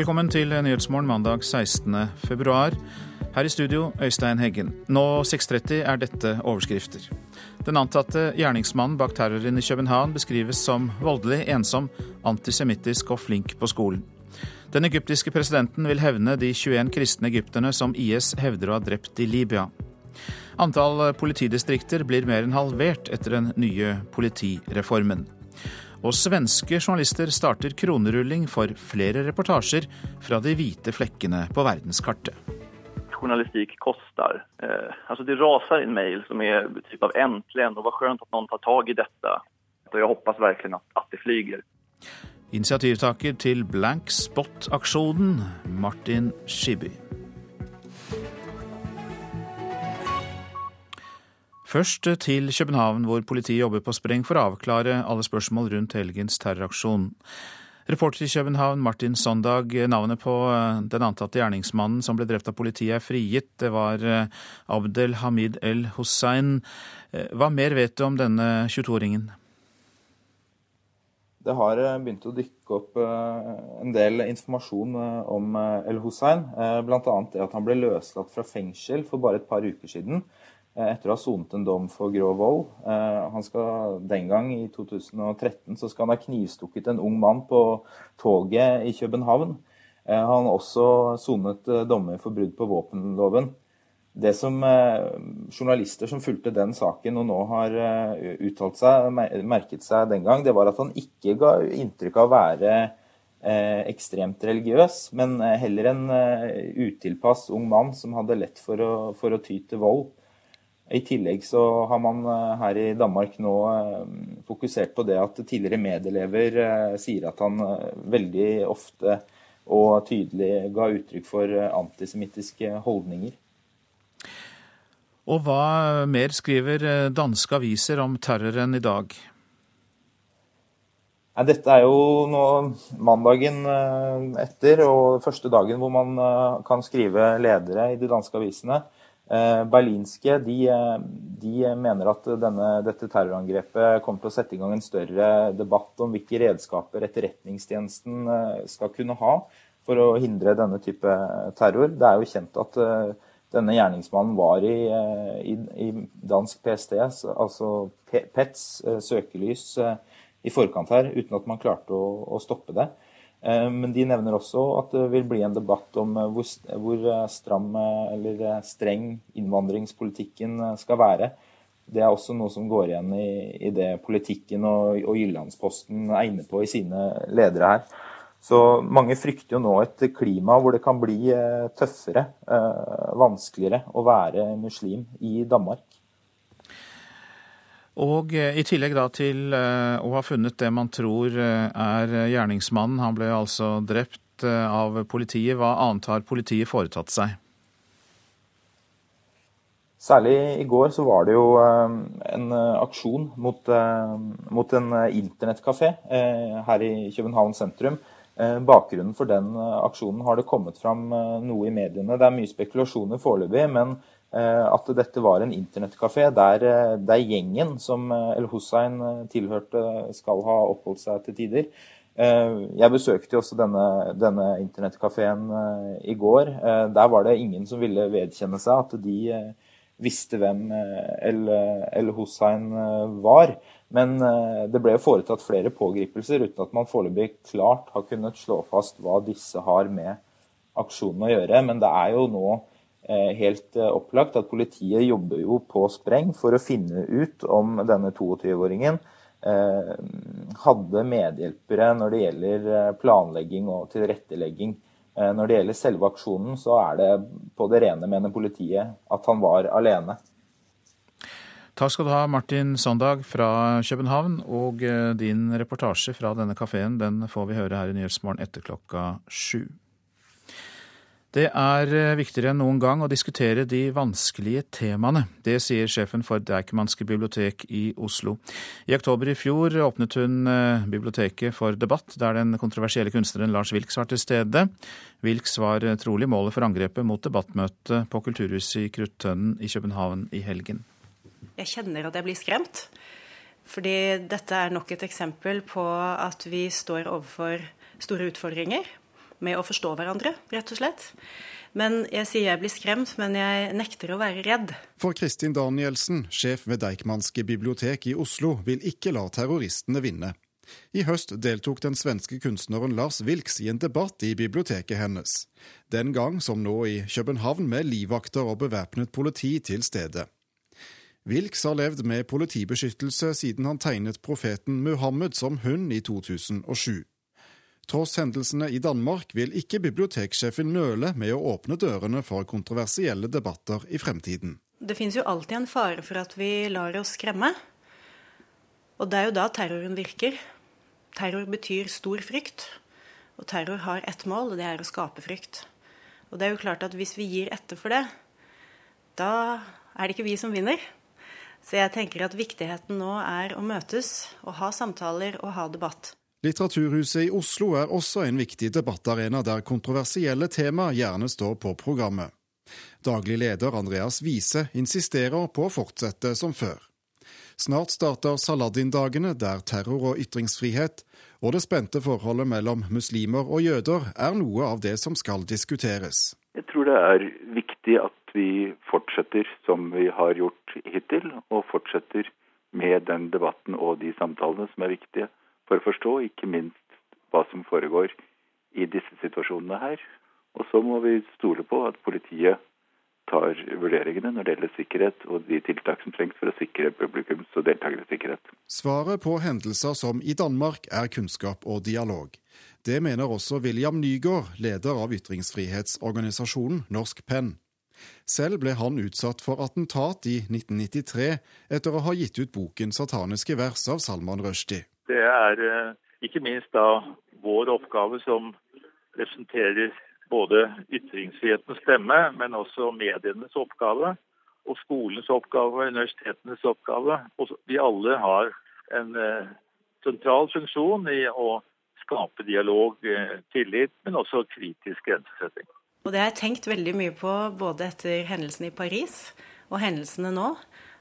Velkommen til Nyhetsmorgen mandag 16. februar. Her i studio, Øystein Heggen. Nå 6.30 er dette overskrifter. Den antatte gjerningsmannen bak terroren i København beskrives som voldelig, ensom, antisemittisk og flink på skolen. Den egyptiske presidenten vil hevne de 21 kristne egypterne som IS hevder å ha drept i Libya. Antall politidistrikter blir mer enn halvert etter den nye politireformen. Og svenske journalister starter kronerulling for flere reportasjer fra de hvite flekkene på verdenskartet. Journalistikk koster. Eh, altså det raser en mail som er typ av 'endelig', og var skjønt at noen tar tak i dette. Og jeg håper virkelig at, at det flyger. Initiativtaker til Blank Spot-aksjonen, Martin Schiby. Først til København, hvor politiet jobber på spreng for å avklare alle spørsmål rundt helgens terroraksjon. Reporter i København, Martin Sondag. Navnet på eh, den antatte gjerningsmannen som ble drept av politiet, er frigitt. Det var eh, Abdel Hamid El Hussein. Eh, hva mer vet du om denne 22-åringen? Det har begynt å dykke opp en del informasjon om El Hussein. Bl.a. det at han ble løslatt fra fengsel for bare et par uker siden. Eh, etter å ha sonet en dom for grov vold. Eh, han skal Den gang, i 2013, så skal han ha knivstukket en ung mann på toget i København. Eh, han har også sonet dommer for brudd på våpenloven. Det som journalister som fulgte den saken og nå har uttalt seg, merket seg den gang, det var at han ikke ga inntrykk av å være ekstremt religiøs, men heller en utilpass ung mann som hadde lett for å, for å ty til vold. I tillegg så har man eh, her i Danmark nå eh, fokusert på det at tidligere medelever eh, sier at han veldig ofte og tydelig ga uttrykk for antisemittiske holdninger. Og hva mer skriver danske aviser om terroren i dag? Dette er jo nå mandagen etter og første dagen hvor man kan skrive ledere i de danske avisene. Eh, berlinske de, eh, de mener at denne, dette terrorangrepet kommer til å sette i gang en større debatt om hvilke redskaper etterretningstjenesten eh, skal kunne ha for å hindre denne type terror. Det er jo kjent at denne gjerningsmannen var i, i, i dansk PST, altså PETs, søkelys i forkant her, uten at man klarte å, å stoppe det. Eh, men de nevner også at det vil bli en debatt om eh, hvor, hvor eh, stram eller streng innvandringspolitikken skal være. Det er også noe som går igjen i, det politikken og Jyllandsposten er inne på i sine ledere her. Så mange frykter jo nå et klima hvor det kan bli tøffere, vanskeligere å være muslim i Danmark. Og eh, i tillegg da til eh, å ha funnet det man tror eh, er gjerningsmannen, han ble altså drept av politiet, hva annet har politiet foretatt seg? Særlig i går så var det jo en aksjon mot, mot en internettkafé her i København sentrum. Bakgrunnen for den aksjonen har det kommet fram noe i mediene. Det er mye spekulasjoner foreløpig, men Eh, at dette var en internettkafé der, eh, der, gjengen som eh, El Hussein tilhørte, skal ha oppholdt seg til tider. Jeg besøkte også denne, denne internettkafeen i går. Der var det ingen som ville vedkjenne seg at de visste hvem El, El Hussein var. Men det ble foretatt flere pågripelser uten at man foreløpig klart har kunnet slå fast hva disse har med aksjonen å gjøre. Men det er jo nå Eh, helt eh, opplagt at politiet jobber jo på spreng for å finne ut om denne 22-åringen eh, hadde medhjelpere når det gjelder planlegging og tilrettelegging. Når det gjelder selve aksjonen, så er det på det rene, mener politiet, at han var alene. Takk skal du ha, Martin Sondag fra København. Og din reportasje fra denne kafeen den får vi høre her i Nyhetsmorgen etter klokka sju. Det er eh, viktigere enn noen gang å diskutere de vanskelige temaene. Det sier sjefen for Deichmanske bibliotek i Oslo. I oktober i fjor åpnet hun eh, biblioteket for debatt, der den kontroversielle kunstneren Lars Wilks var til stede. Wilks var eh, trolig målet for angrepet mot debattmøtet på Kulturhuset i Kruttønnen i København i helgen. Jeg kjenner at jeg blir skremt. Fordi dette er nok et eksempel på at vi står overfor store utfordringer med å forstå hverandre, rett og slett. Men jeg sier jeg blir skremt, men jeg nekter å være redd. For Kristin Danielsen, sjef ved Deichmanske bibliotek i Oslo, vil ikke la terroristene vinne. I høst deltok den svenske kunstneren Lars Wilks i en debatt i biblioteket hennes. Den gang som nå i København med livvakter og bevæpnet politi til stede. Wilks har levd med politibeskyttelse siden han tegnet profeten Muhammed som hund i 2007. Tross hendelsene i Danmark vil ikke biblioteksjefen nøle med å åpne dørene for kontroversielle debatter i fremtiden. Det finnes jo alltid en fare for at vi lar oss skremme. Og det er jo da terroren virker. Terror betyr stor frykt. Og terror har ett mål, og det er å skape frykt. Og det er jo klart at hvis vi gir etter for det, da er det ikke vi som vinner. Så jeg tenker at viktigheten nå er å møtes og ha samtaler og ha debatt. Litteraturhuset i Oslo er også en viktig debattarena der kontroversielle tema gjerne står på programmet. Daglig leder Andreas Wiese insisterer på å fortsette som før. Snart starter Saladin-dagene, der terror og ytringsfrihet og det spente forholdet mellom muslimer og jøder er noe av det som skal diskuteres. Jeg tror det er viktig at vi fortsetter som vi har gjort hittil, og fortsetter med den debatten og de samtalene som er viktige for å forstå ikke minst hva som foregår i disse situasjonene her. Og så må vi stole på at politiet tar vurderingene når det gjelder sikkerhet og de tiltak som trengs for å sikre publikums og deltakeres sikkerhet. Svaret på hendelser som i Danmark er kunnskap og dialog. Det mener også William Nygaard, leder av ytringsfrihetsorganisasjonen Norsk Penn. Selv ble han utsatt for attentat i 1993 etter å ha gitt ut boken 'Sataniske vers' av Salman Rushdie. Det er eh, ikke minst da vår oppgave som representerer både ytringsfrihetens stemme, men også medienes oppgave, og skolens oppgave, universitetenes oppgave. Og vi alle har en eh, sentral funksjon i å skape dialog, eh, tillit, men også kritisk grensesetting. Og det har jeg tenkt veldig mye på både etter hendelsene i Paris og hendelsene nå.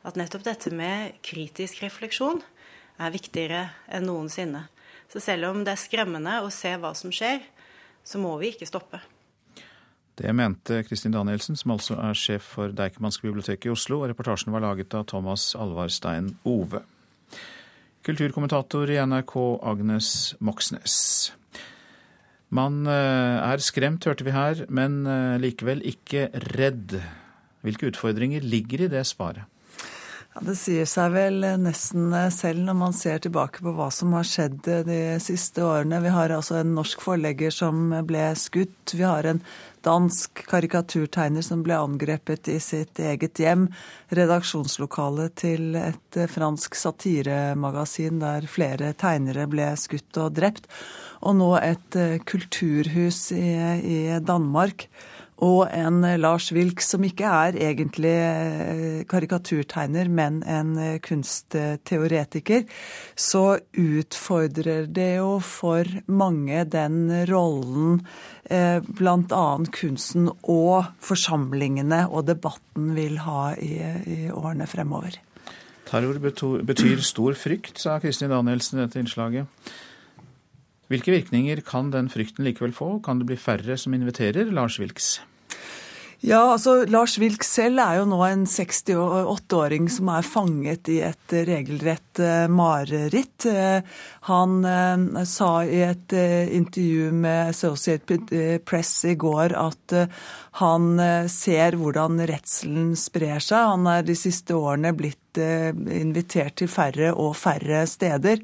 At nettopp dette med kritisk refleksjon er viktigere enn noensinne. Så selv om det er skremmende å se hva som skjer, så må vi ikke stoppe. Det mente Kristin Danielsen, som altså er sjef for Deichmanske bibliotek i Oslo, og reportasjen var laget av Thomas Alvarstein Ove. Kulturkommentator i NRK Agnes Moxnes. Man eh, er skremt, hørte vi her, men eh, likevel ikke redd. Hvilke utfordringer ligger i det svaret? Ja, det sier seg vel nesten selv når man ser tilbake på hva som har skjedd de siste årene. Vi har altså en norsk forlegger som ble skutt. Vi har en dansk karikaturtegner som ble angrepet i sitt eget hjem. Redaksjonslokalet til et fransk satiremagasin der flere tegnere ble skutt og drept. Og nå et kulturhus i, i Danmark og en Lars Wilk som ikke er egentlig eh, karikaturtegner, men en eh, kunstteoretiker, så utfordrer det jo for mange den rollen eh, bl.a. kunsten og forsamlingene og debatten vil ha i, i årene fremover. Terror betyr stor frykt, sa Kristin Danielsen i dette innslaget. Hvilke virkninger kan den frykten likevel få? Kan det bli færre som inviterer Lars Wilks? Ja, altså Lars Wilk selv er jo nå en 68-åring som er fanget i et regelrett uh, mareritt. Han eh, sa i et intervju med Associated Press i går at han ser hvordan redselen sprer seg. Han er de siste årene blitt invitert til færre og færre steder.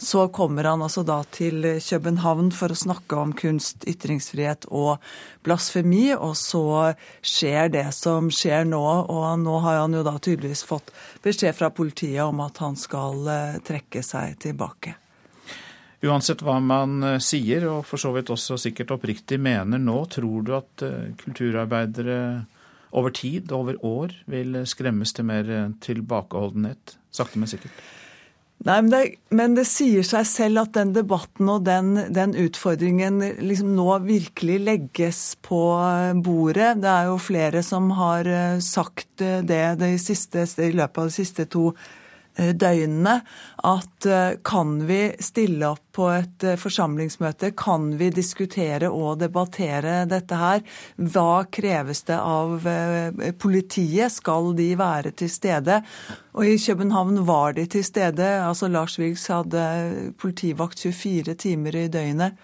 Så kommer han altså da til København for å snakke om kunst, ytringsfrihet og blasfemi, og så skjer det som skjer nå. Og nå har han jo da tydeligvis fått beskjed fra politiet om at han skal eh, trekke seg tilbake. Uansett hva man eh, sier, og for så vidt også sikkert oppriktig mener nå, tror du at eh, kulturarbeidere over tid, over år, vil skremmes til mer tilbakeholdenhet? Sakte, men sikkert? Nei, men det, men det, sier seg selv at den debatten og den, den, utfordringen liksom nå virkelig legges på bordet. Det er jo flere som har eh, sagt det, det siste, i løpet av de siste to Eh, døgnene at eh, kan vi stille opp på et eh, forsamlingsmøte, kan vi diskutere og debattere dette her? Hva kreves det av politiet? Skal de være til stede? Og i København var de til stede. Altså Lars Wilks hadde politivakt 24 timer i døgnet.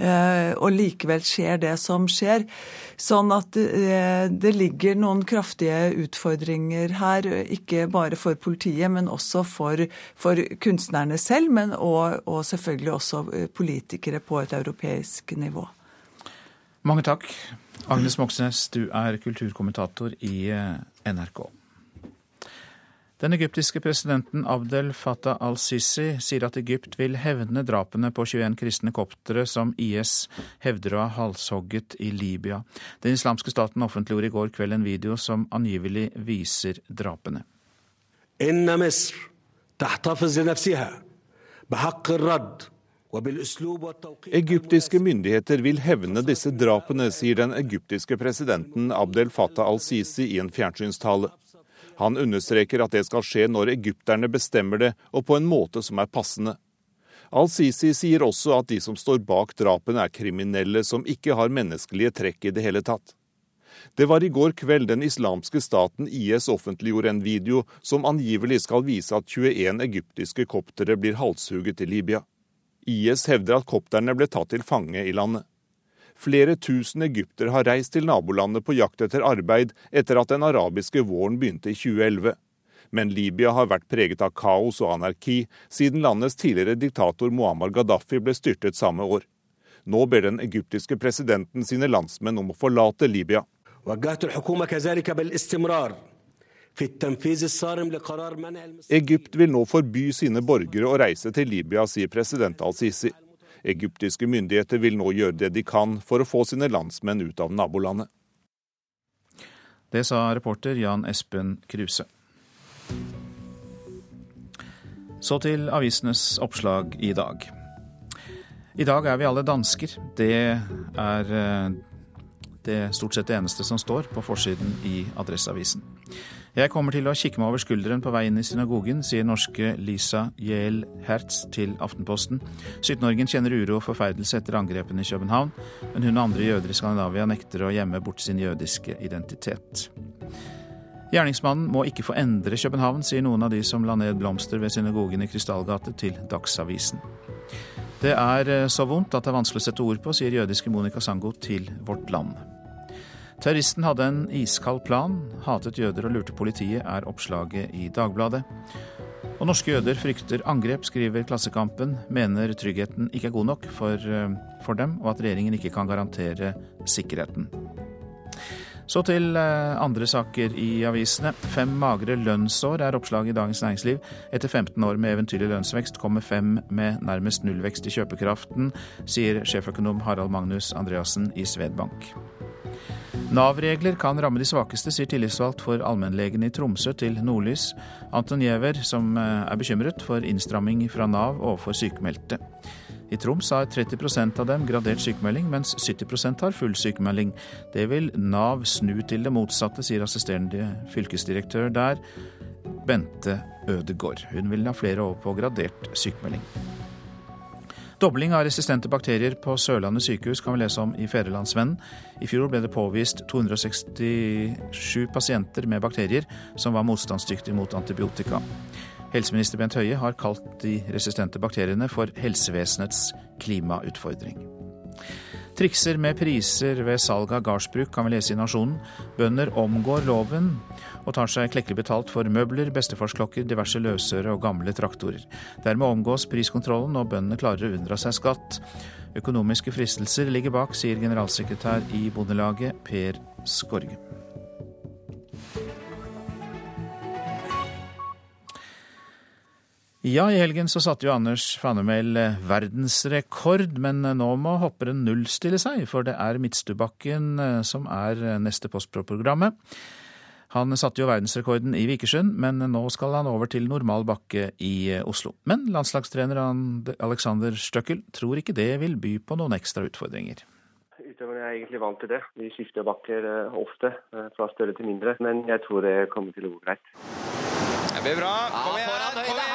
Eh, og likevel skjer det som skjer. Sånn at eh, det ligger noen kraftige utfordringer her, ikke bare for politiet, men også for, for kunstnerne selv, men og, og selvfølgelig også eh, politikere på et europeisk nivå. Mange takk. Agnes Moxnes, du er kulturkommentator i NRK. Den egyptiske presidenten Abdel Fattah al-Sisi sier at Egypt vil hevne drapene på 21 kristne koptere som IS hevder å ha halshogget i Libya. Den islamske staten offentliggjorde i går kveld en video som angivelig viser drapene. Egyptiske myndigheter vil hevne disse drapene, sier den egyptiske presidenten Abdel Fattah al-Sisi i en fjernsynstale. Han understreker at det skal skje når egypterne bestemmer det, og på en måte som er passende. Al-Sisi sier også at de som står bak drapene er kriminelle som ikke har menneskelige trekk i det hele tatt. Det var i går kveld den islamske staten IS offentliggjorde en video som angivelig skal vise at 21 egyptiske koptere blir halshugget i Libya. IS hevder at kopterne ble tatt til fange i landet. Flere tusen egyptere har reist til nabolandet på jakt etter arbeid etter at den arabiske våren begynte i 2011. Men Libya har vært preget av kaos og anarki siden landets tidligere diktator Muammar Gaddafi ble styrtet samme år. Nå ber den egyptiske presidenten sine landsmenn om å forlate Libya. Egypt vil nå forby sine borgere å reise til Libya, sier president al-Sisi. Egyptiske myndigheter vil nå gjøre det de kan for å få sine landsmenn ut av nabolandet. Det sa reporter Jan Espen Kruse. Så til avisenes oppslag i dag. I dag er vi alle dansker. Det er eh, det stort sett det eneste som står på forsiden i Adresseavisen. Jeg kommer til å kikke meg over skulderen på vei inn i synagogen, sier norske Lisa Jael Hertz til Aftenposten. 17-åringen kjenner uro og forferdelse etter angrepene i København, men hun og andre jøder i Skandinavia nekter å gjemme bort sin jødiske identitet. Gjerningsmannen må ikke få endre København, sier noen av de som la ned blomster ved synagogen i Krystallgate til Dagsavisen. Det er eh, så vondt at det er vanskelig å sette ord på, sier jødiske Monica Sango til Vårt Land. Terroristen hadde en iskald plan, hatet jøder og lurte politiet, er oppslaget i Dagbladet. Og norske jøder frykter angrep, skriver Klassekampen, mener tryggheten ikke er god nok for, eh, for dem, og at regjeringen ikke kan garantere sikkerheten. Så til eh, andre saker i avisene. Fem magre lønnsår er oppslaget i Dagens Næringsliv. Etter 15 år med eventyrlig lønnsvekst kommer fem med nærmest nullvekst i kjøpekraften, sier sjeføkonom Harald Magnus Andreassen i Svedbank. Nav-regler kan ramme de svakeste, sier tillitsvalgt for allmennlegen i Tromsø til Nordlys, Anton Giæver, som eh, er bekymret for innstramming fra Nav overfor sykemeldte. I Troms har 30% av dem gradert sykemelding, mens 70% har full sykemelding. Det vil Nav snu til det motsatte, sier assisterende fylkesdirektør der, Bente Ødegård. Hun vil ha flere over på gradert sykemelding. Dobling av resistente bakterier på Sørlandet sykehus kan vi lese om i Fedrelandsvennen. I fjor ble det påvist 267 pasienter med bakterier som var motstandsdyktige mot antibiotika. Helseminister Bent Høie har kalt de resistente bakteriene for helsevesenets klimautfordring. Trikser med priser ved salg av gardsbruk kan vi lese i Nasjonen. Bønder omgår loven og tar seg klekkelig betalt for møbler, bestefarsklokker, diverse løsøre og gamle traktorer. Dermed omgås priskontrollen, og bøndene klarer å unndra seg skatt. Økonomiske fristelser ligger bak, sier generalsekretær i Bondelaget, Per Skorge. Ja, i helgen så satte jo Anders Fannemel eh, verdensrekord, men eh, nå må hopperen nullstille seg, for det er Midtstubakken eh, som er neste post på. Han satte jo verdensrekorden i Vikersund, men nå skal han over til normal bakke i Oslo. Men landslagstrener Alexander Støkkel tror ikke det vil by på noen ekstra utfordringer. Utøverne er egentlig vant til det. Vi skifter bakker ofte, fra større til mindre. Men jeg tror det kommer til å gå greit. Det blir bra. Kom igjen! Kom igjen!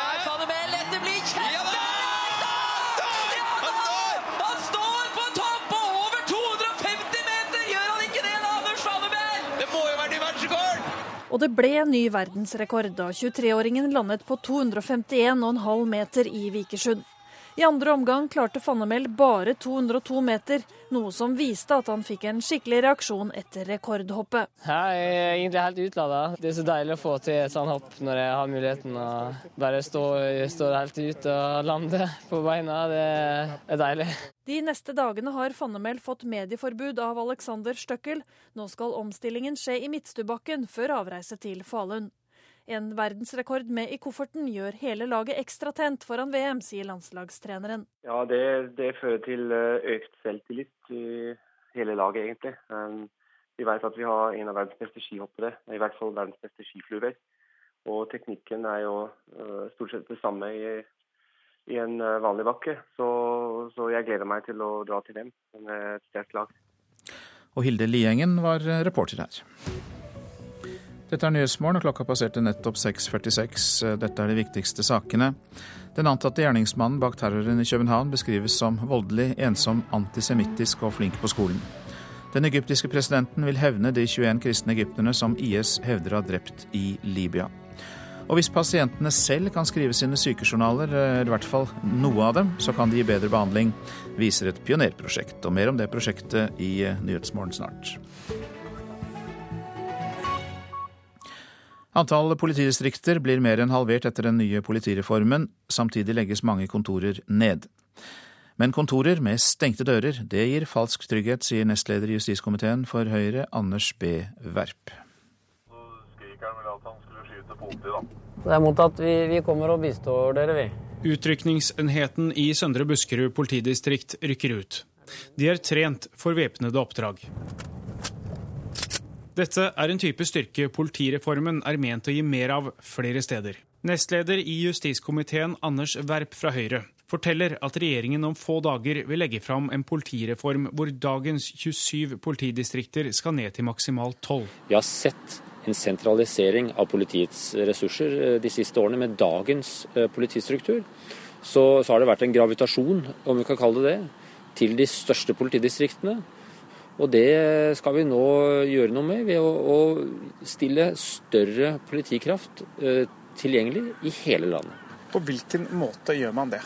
Og det ble ny verdensrekord da 23-åringen landet på 251,5 meter i Vikersund. I andre omgang klarte Fannemel bare 202 meter, noe som viste at han fikk en skikkelig reaksjon etter rekordhoppet. Jeg er egentlig helt utlada. Det er så deilig å få til et sånt hopp når jeg har muligheten å bare stå, stå helt ut og lande på beina. Det er deilig. De neste dagene har Fannemel fått medieforbud av Alexander Støkkel. Nå skal omstillingen skje i Midtstubakken før avreise til Falun. En verdensrekord med i kofferten gjør hele laget ekstra tent foran VM, sier landslagstreneren. Ja, det, det fører til eh, økt selvtillit i hele laget, egentlig. Um, vi vet at vi har en av verdens beste skihoppere, i hvert fall verdens beste skifluer. Og teknikken er jo uh, stort sett det samme i, i en uh, vanlig bakke. Så, så, jeg gleder meg til å dra til dem med et sterkt lag. Og Hilde Liengen var reporter her. Dette er Nyhetsmorgen, og klokka passerte nettopp 6.46. Dette er de viktigste sakene. Den antatte gjerningsmannen bak terroren i København beskrives som voldelig, ensom, antisemittisk og flink på skolen. Den egyptiske presidenten vil hevne de 21 kristne egypterne som IS hevder har drept i Libya. Og hvis pasientene selv kan skrive sine sykejournaler, eller i hvert fall noe av dem, så kan de gi bedre behandling, viser et pionerprosjekt. Og mer om det prosjektet i Nyhetsmorgen snart. Antall politidistrikter blir mer enn halvert etter den nye politireformen. Samtidig legges mange kontorer ned. Men kontorer med stengte dører, det gir falsk trygghet, sier nestleder i justiskomiteen for Høyre, Anders B. Werp. Det er mottatt. Vi, vi kommer og bistår dere, vi. Utrykningsenheten i Søndre Buskerud politidistrikt rykker ut. De er trent for væpnede oppdrag. Dette er en type styrke politireformen er ment å gi mer av flere steder. Nestleder i justiskomiteen Anders Werp fra Høyre forteller at regjeringen om få dager vil legge fram en politireform hvor dagens 27 politidistrikter skal ned til maksimalt 12. Vi har sett en sentralisering av politiets ressurser eh, de siste årene med dagens eh, politistruktur. Så, så har det vært en gravitasjon, om vi kan kalle det det, til de største politidistriktene. Og det skal vi nå gjøre noe med ved å, å stille større politikraft eh, tilgjengelig i hele landet. På hvilken måte gjør man det?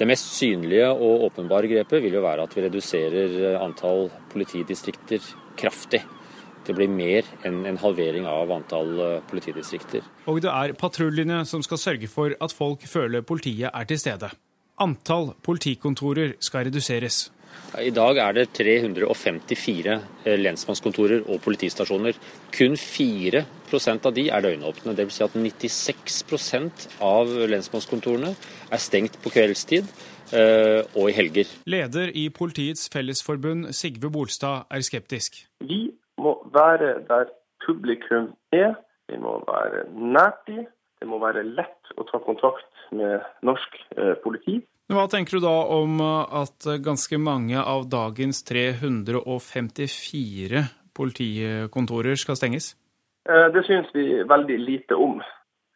Det mest synlige og åpenbare grepet vil jo være at vi reduserer eh, antall politidistrikter kraftig. Det blir mer enn en halvering av antall eh, politidistrikter. Og det er patruljene som skal sørge for at folk føler politiet er til stede. Antall politikontorer skal reduseres. I dag er det 354 eh, lensmannskontorer og politistasjoner. Kun 4% av de er døgnåpne. Dvs. Si at 96% av lensmannskontorene er stengt på kveldstid eh, og i helger. Leder i Politiets Fellesforbund, Sigve Bolstad, er skeptisk. Vi må være der publikum er. Vi må være nært de. Må være lett å ta kontakt med norsk eh, politi. Hva tenker du da om eh, at ganske mange av dagens 354 politikontorer skal stenges? Eh, det synes vi veldig lite om.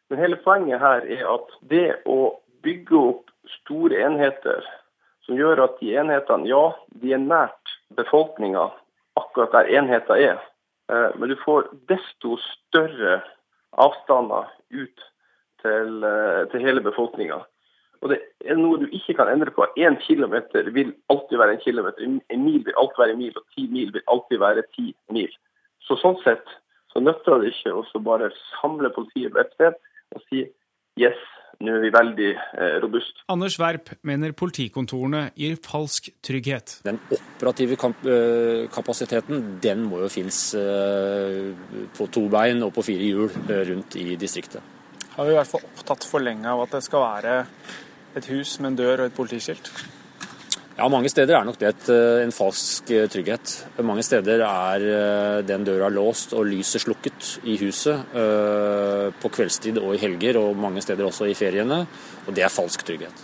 Men hele poenget her er at det å bygge opp store enheter som gjør at de enhetene, ja, de er nært befolkninga, akkurat der enheta er. Eh, men du får desto større avstander ut til, til hele befolkninga. Og det er noe du ikke kan endre på. Én kilometer vil alltid være en kilometer. En mil vil alltid være en mil, og ti mil vil alltid være ti mil. Så sånn sett så nytter det ikke å bare samle politiet på ett sted og si yes, nå er vi veldig eh, robust. Anders Werp mener politikontorene gir falsk trygghet. Den operative eh, kapasiteten den må jo finnes eh, på to bein og på fire hjul eh, rundt i distriktet. Har vi i hvert fall opptatt for lenge av at det skal være et hus med en dør og et politiskilt? Ja, mange steder er nok det et, eh, en falsk eh, trygghet. Mange steder er eh, den døra låst og lyset slukket i huset på kveldstid og i helger, og mange steder også i feriene. Og det er falsk trygghet.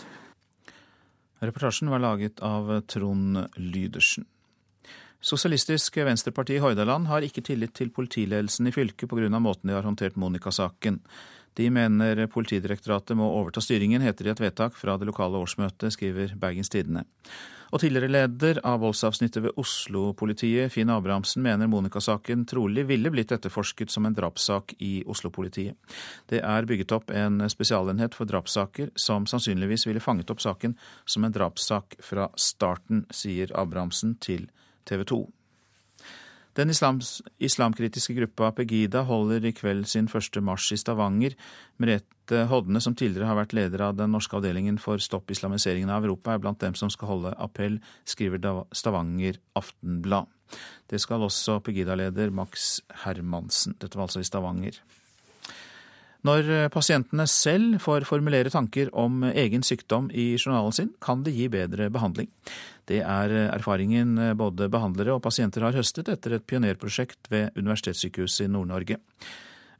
Reportasjen var laget av Trond Lydersen. Sosialistisk Venstreparti i Hordaland har ikke tillit til politiledelsen i fylket pga. måten de har håndtert Monica-saken. De mener Politidirektoratet må overta styringen, heter det i et vedtak fra det lokale årsmøtet, skriver Bergens Tidende. Og tidligere leder av voldsavsnittet ved Oslo-politiet, Finn Abrahamsen, mener Monica-saken trolig ville blitt etterforsket som en drapssak i Oslo-politiet. Det er bygget opp en spesialenhet for drapssaker som sannsynligvis ville fanget opp saken som en drapssak fra starten, sier Abrahamsen til TV 2. Den islams, islamkritiske gruppa Pegida holder i kveld sin første marsj i Stavanger. Merete Hodne, som tidligere har vært leder av den norske avdelingen for Stopp islamiseringen av Europa, er blant dem som skal holde appell, skriver Stavanger Aftenblad. Det skal også Pegida-leder Max Hermansen. Dette var altså i Stavanger. Når eh, pasientene selv får formulere tanker om egen sykdom i journalen sin, kan det gi bedre behandling. Det er eh, erfaringen eh, både behandlere og pasienter har høstet etter et pionerprosjekt ved Universitetssykehuset i Nord-Norge.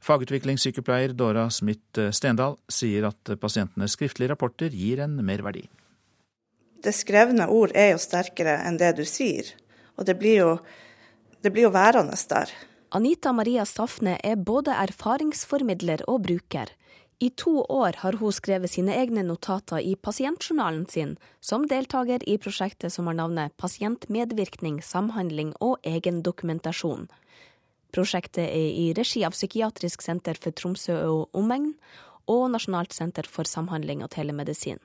Fagutviklingssykepleier Dora Smith Stendal sier at pasientenes skriftlige rapporter gir en merverdi. Det skrevne ord er jo sterkere enn det du sier, og det blir jo, det blir jo værende der. Anita Maria Stafne er både erfaringsformidler og bruker. I to år har hun skrevet sine egne notater i pasientjournalen sin, som deltaker i prosjektet som har navnet Pasientmedvirkning, samhandling og egendokumentasjon. Prosjektet er i regi av Psykiatrisk senter for Tromsø og omegn og Nasjonalt senter for samhandling og telemedisin.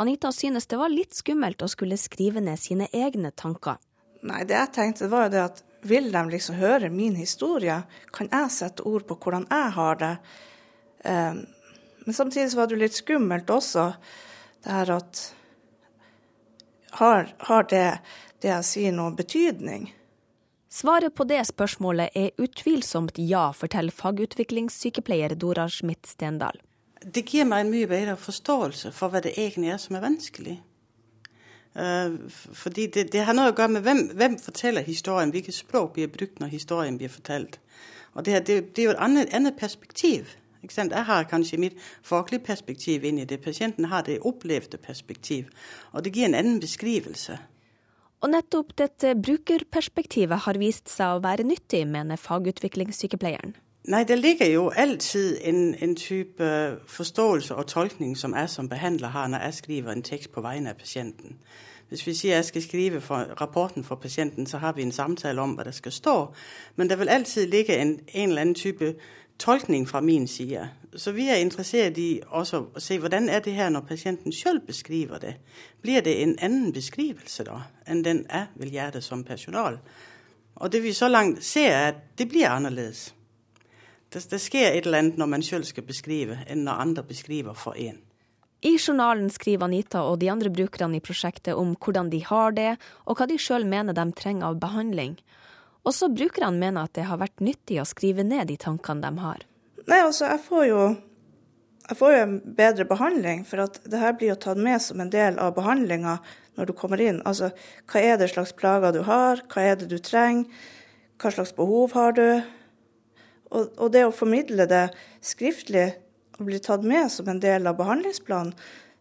Anita synes det var litt skummelt å skulle skrive ned sine egne tanker. Nei, det jeg tenkte var jo det at vil de liksom høre min historie? Kan jeg sette ord på hvordan jeg har det? Um, men samtidig var det jo litt skummelt også, det her at Har, har det, det jeg sier, noen betydning? Svaret på det spørsmålet er utvilsomt ja, forteller fagutviklingssykepleier Dora Schmidt-Stendal. Det gir meg en mye bedre forståelse for hva det egentlig er som er vanskelig. Uh, fordi det, det, har noe å gjøre med hvem, hvem, forteller historien, hvilket språk blir brukt når historien blir fortalt. Og det, det, det er jo et annet, annet perspektiv. Jeg har kanskje mitt faglige perspektiv inn i det. Pasienten har det opplevde perspektiv. Og det gir en annen beskrivelse. Og nettopp dette brukerperspektivet har vist seg å være nyttig, mener fagutviklingssykepleieren. Nei, det ligger jo alltid en, en, type forståelse og tolkning som jeg som behandler har når jeg skriver en tekst på vegne av pasienten. Hvis vi sier jeg skal skrive for rapporten for pasienten, så har vi en samtale om hva det skal stå. Men det vil alltid ligge en, en eller annen type tolkning fra min side. Så vi er interessert i også å se hvordan er det her når pasienten selv beskriver det. Blir det en annen beskrivelse da, enn den jeg vil gjøre det som personal? Og det vi så langt ser, er at det blir annerledes. Det, det skjer et eller annet når man selv skal beskrive, enn når andre beskriver for en. I journalen skriver Anita og de andre brukerne i prosjektet om hvordan de har det, og hva de sjøl mener de trenger av behandling. Også brukerne mener at det har vært nyttig å skrive ned de tankene de har. Nei, altså, jeg får jo jeg får jo en bedre behandling, for at det her blir jo tatt med som en del av behandlinga når du kommer inn. Altså, hva er det slags plager du har, hva er det du trenger, hva slags behov har du? Og, og det å formidle det skriftlig og bli tatt med som en del av behandlingsplanen,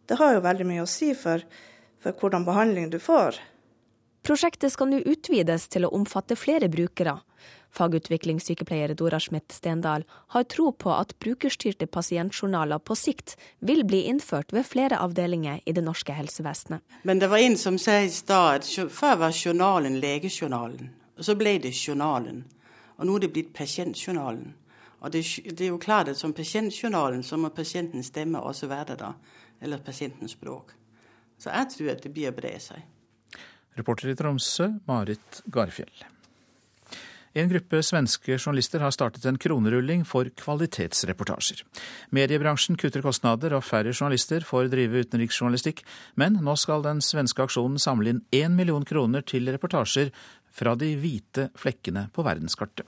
det har jo veldig mye å si for, for hvordan behandling du får. Prosjektet skal nå utvides til å omfatte flere brukere. Fagutviklingssykepleier Dora Schmidt Stendal har tro på at brukerstyrte pasientjournaler på sikt vil bli innført ved flere avdelinger i det norske helsevesenet. Men det var en som sa i stad at før var journalen legejournalen, og så ble det journalen. Og nå er det blitt pasientjournalen. Og det, det er jo klart at som pasientjournalen så må pasientens stemme også være da. Eller pasientens språk. Så jeg tror at det blir å bre seg. Reporter i Tromsø, Marit Garfjell. En gruppe svenske journalister har startet en kronerulling for kvalitetsreportasjer. Mediebransjen kutter kostnader, og færre journalister får drive utenriksjournalistikk, men nå skal den svenske aksjonen samle inn én million kroner til reportasjer fra de hvite flekkene på verdenskartet.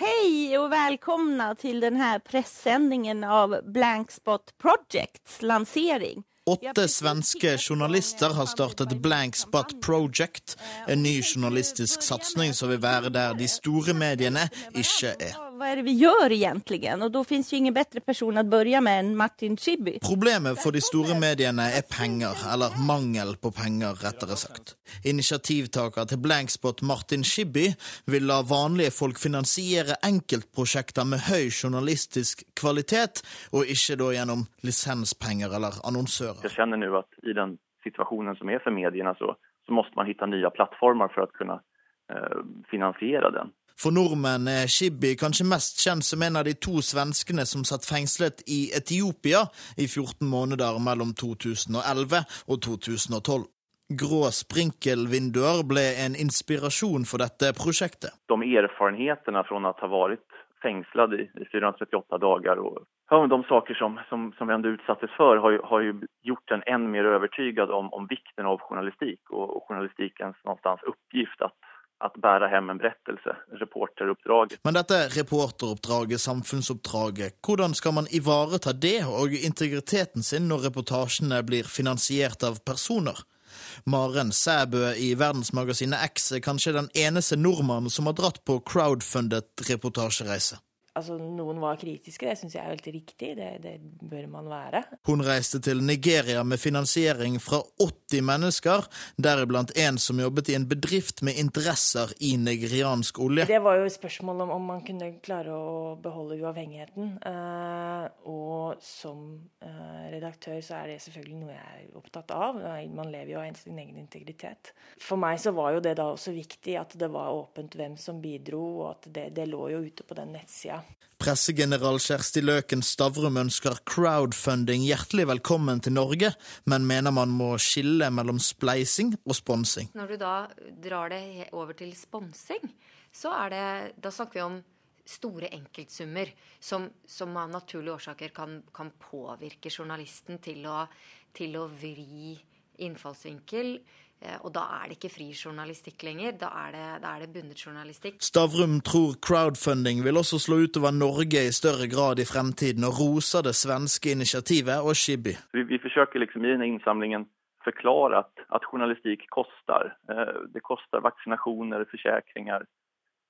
Hei og velkomna til denne pressesendingen av Blankspot Projects lansering. Åtte svenske journalister har startet Blank Spot Project, en ny journalistisk satsing som vil være der de store mediene ikke er hva er det vi gjør egentlig? Og da finnes jo ingen bedre person å begynne med enn Martin Chibi. Problemet for de store mediene er penger, eller mangel på penger, rettere sagt. Initiativtaker til Blankspot Martin Chibi, vil la vanlige folk finansiere enkeltprosjekter med høy journalistisk kvalitet, og ikke da gjennom lisenspenger eller annonsører. Jeg kjenner nå at i den situasjonen som er for mediene, så, så måste man finne nye plattformer for å kunne eh, finansiere den. For nordmenn er Shibi kanskje mest kjent som en av de to svenskene som satt fengslet i Etiopia i 14 måneder mellom 2011 og 2012. Grå sprinkelvinduer ble en inspirasjon for dette prosjektet. De erfarenhetene fra å ha vært fängslad i, i 438 dagar och ja, de saker som, som, som vi ändå utsattes för har har ju gjort en än mer övertygad om, om vikten av journalistik och, och journalistikens någonstans uppgift att att bära hem en berättelse, reporteruppdraget. Men dette reporteroppdraget, samfunnsoppdraget, hvordan skal man ivareta det og integriteten sin når reportasjene blir finansiert av personer? Maren Sæbø i verdensmagasinet X er kanskje den eneste nordmannen som har dratt på crowdfundet reportasjereise. Altså, Noen var kritiske, det syns jeg er helt riktig, det, det, bør man være. Hun reiste til Nigeria med finansiering fra 80 mennesker, deriblant en som jobbet i en bedrift med interesser i nigeriansk olje. Det var jo spørsmål om om man kunne klare å beholde uavhengigheten. Eh, og som eh, redaktør så er det selvfølgelig noe jeg er opptatt av. Man lever jo av sin egen integritet. For meg så var jo det da også viktig at det var åpent hvem som bidro, og at det, det lå jo ute på den nettsida. Pressegeneral Kjersti Løken Stavrum ønsker crowdfunding hjertelig velkommen til Norge, men mener man må skille mellom spleising og sponsing. Når du da drar det over til sponsing, så er det Da snakker vi om store enkeltsummer som, som av naturlige årsaker kan, kan påvirke journalisten til å, til å vri innfallsvinkel og da er det ikke fri journalistikk lenger, da er det, da er det bundet journalistikk. Stavrum tror crowdfunding vil også slå utover Norge i større grad i fremtiden, og roser det svenske initiativet og Shibby. Vi, vi forsøker liksom i denne innsamlingen forklare at, at journalistikk koster. Eh, det koster vaksinasjoner, forsikringer.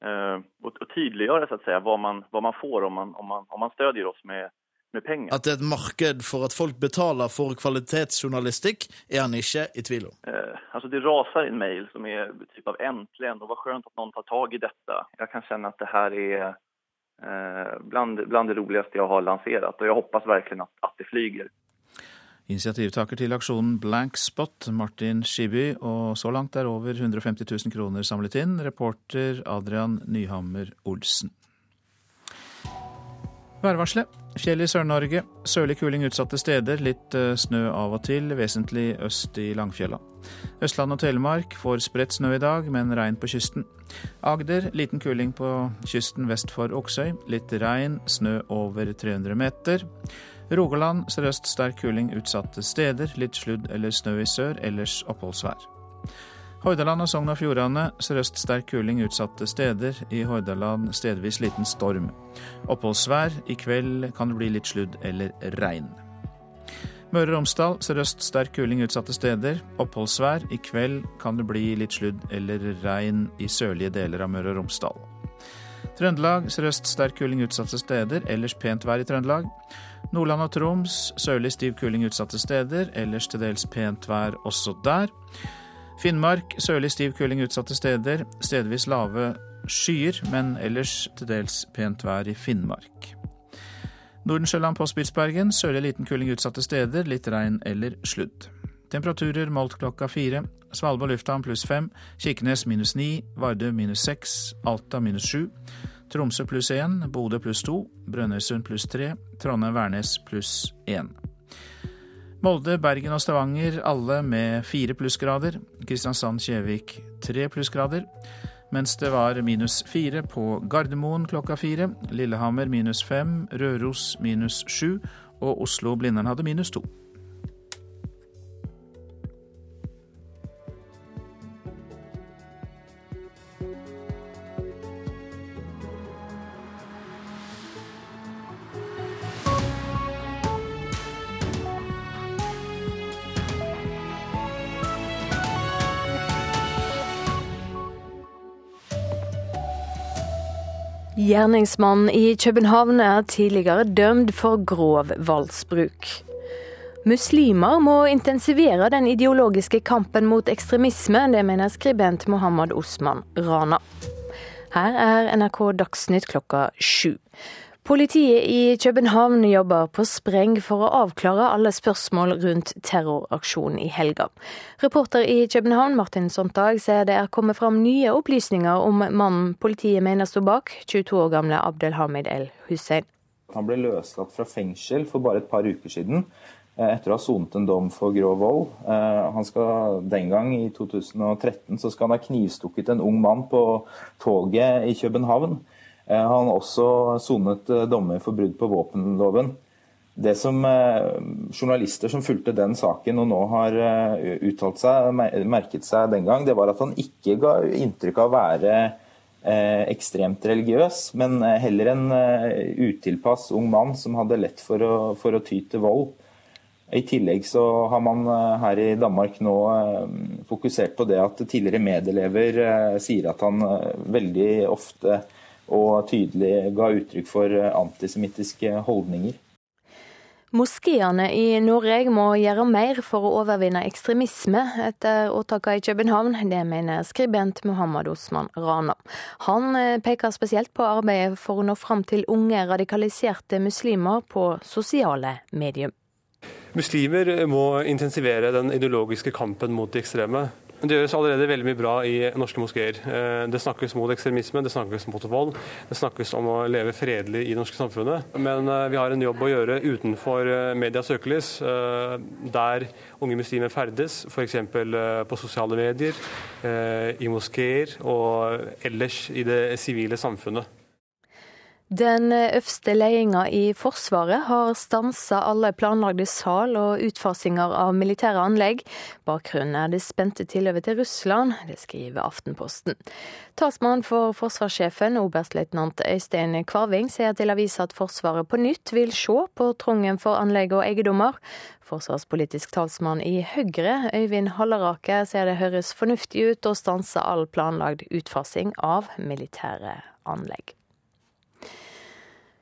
Eh, og, og tydeliggjøre så at si, hva, man, hva man får om man, om man, om man støtter oss med med penger. At det er et marked for at folk betaler for kvalitetsjournalistikk, er han ikke i tvil om. Eh, altså Det raser en mail som er typ av 'endelig', og hva skjønt at noen tar tak i dette. Jeg kan kjenne at det her er eh, blant, blant det roligste jeg har lansert, og jeg håper virkelig at, at det flyger. Initiativtaker til aksjonen Blank Spot, Martin Skiby, og så langt er over 150 000 kroner samlet inn. Reporter Adrian Nyhammer Olsen. Værvarselet. Fjell i Sør-Norge. Sørlig kuling utsatte steder. Litt eh, snø av og til, vesentlig øst i Langfjella. Østland og Telemark får spredt snø i dag, men regn på kysten. Agder liten kuling på kysten vest for Oksøy. Litt regn, snø over 300 meter. Rogaland sørøst sterk kuling utsatte steder. Litt sludd eller snø i sør, ellers oppholdsvær. Hordaland og Sogn og Fjordane sørøst sterk kuling utsatte steder. I Hordaland stedvis liten storm. Oppholdsvær. I kveld kan det bli litt sludd eller regn. Møre og Romsdal sørøst sterk kuling utsatte steder. Oppholdsvær. I kveld kan det bli litt sludd eller regn i sørlige deler av Møre og Romsdal. Trøndelag sørøst sterk kuling utsatte steder. Ellers pent vær i Trøndelag. Nordland og Troms sørlig stiv kuling utsatte steder. Ellers til dels pent vær også der. Finnmark sørlig stiv kuling utsatte steder. Stedvis lave skyer, men ellers til dels pent vær i Finnmark. Nordensjøland på Spitsbergen sørlig liten kuling utsatte steder. Litt regn eller sludd. Temperaturer målt klokka fire. Svalbard lufthavn pluss fem. Kirkenes minus ni. Vardø minus seks. Alta minus sju. Tromsø pluss én. Bodø pluss to. Brønnøysund pluss tre. Trondheim-Værnes pluss én. Molde, Bergen og Stavanger alle med fire plussgrader. Kristiansand-Kjevik tre plussgrader. Mens det var minus fire på Gardermoen klokka fire. Lillehammer minus fem. Røros minus sju. Og Oslo-Blindern hadde minus to. Gjerningsmannen i København er tidligere dømt for grov voldsbruk. Muslimer må intensivere den ideologiske kampen mot ekstremisme, det mener skribent Mohammed Osman Rana. Her er NRK Dagsnytt klokka sju. Politiet i København jobber på spreng for å avklare alle spørsmål rundt terroraksjonen i helga. Reporter i København Martin Sontag sier det er kommet fram nye opplysninger om mannen politiet mener sto bak, 22 år gamle Abdelhamid El Hussein. Han ble løslatt fra fengsel for bare et par uker siden eh, etter å ha sonet en dom for grov vold. Eh, han skal Den gang, i 2013, så skal han ha knivstukket en ung mann på toget i København. Eh, han har også sonet eh, dommer for brudd på våpenloven. Det som eh, Journalister som fulgte den saken og nå har uttalt seg, merket seg den gang, det var at han ikke ga inntrykk av å være ekstremt religiøs, men heller en utilpass ung mann som hadde lett for å, for å ty til vold. I tillegg så har man her i Danmark nå fokusert på det at tidligere medelever sier at han veldig ofte og tydelig ga uttrykk for eh, antisemittiske holdninger. Moskeene i Norge må gjøre mer for å overvinne ekstremisme etter åtakene i København. Det mener skribent Muhammad Osman Rana. Han eh, peker spesielt på arbeidet for å nå fram til unge radikaliserte muslimer på sosiale medier. Muslimer må intensivere den ideologiske kampen mot de ekstreme. Det gjøres allerede veldig mye bra i norske moskeer. Eh, det snakkes mot ekstremisme, det snakkes mot vold, det snakkes om å leve fredelig i det norske samfunnet. Men eh, vi har en jobb å gjøre utenfor eh, medias søkelys, der unge muslimer ferdes, f.eks. på sosiale medier, i moskeer og ellers i det sivile samfunnet. Den øverste ledelsen i Forsvaret har stansa alle planlagde sal og utfasinger av militære anlegg. Bakgrunnen er det spente tilhøvet til Russland, det skriver Aftenposten. Talsmann for forsvarssjefen, oberstløytnant Øystein Kvarving, sier til avisa at Forsvaret på nytt vil se på trangen for anlegg og eiendommer. Forsvarspolitisk talsmann i Høyre, Øyvind Halleraker, sier det høres fornuftig ut å stanse all planlagd utfasing av militære anlegg.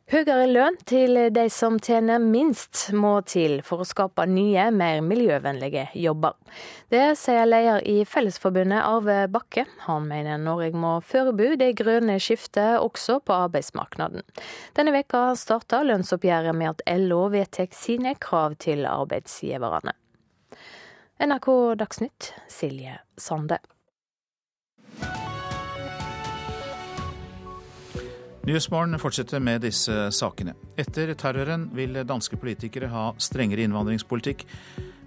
Høyere lønn til de som tjener minst må til for å skape nye, mer miljøvennlige jobber. Det sier leder i Fellesforbundet Arve Bakke. Han mener Norge må forberede det grønne skiftet også på arbeidsmarkedet. Denne veka starta lønnsoppgjøret med at LO vedtar sine krav til arbeidsgiverne. NRK Dagsnytt, Silje Sande. Nyhetsmorgen fortsetter med disse sakene. Etter terroren vil danske politikere ha strengere innvandringspolitikk.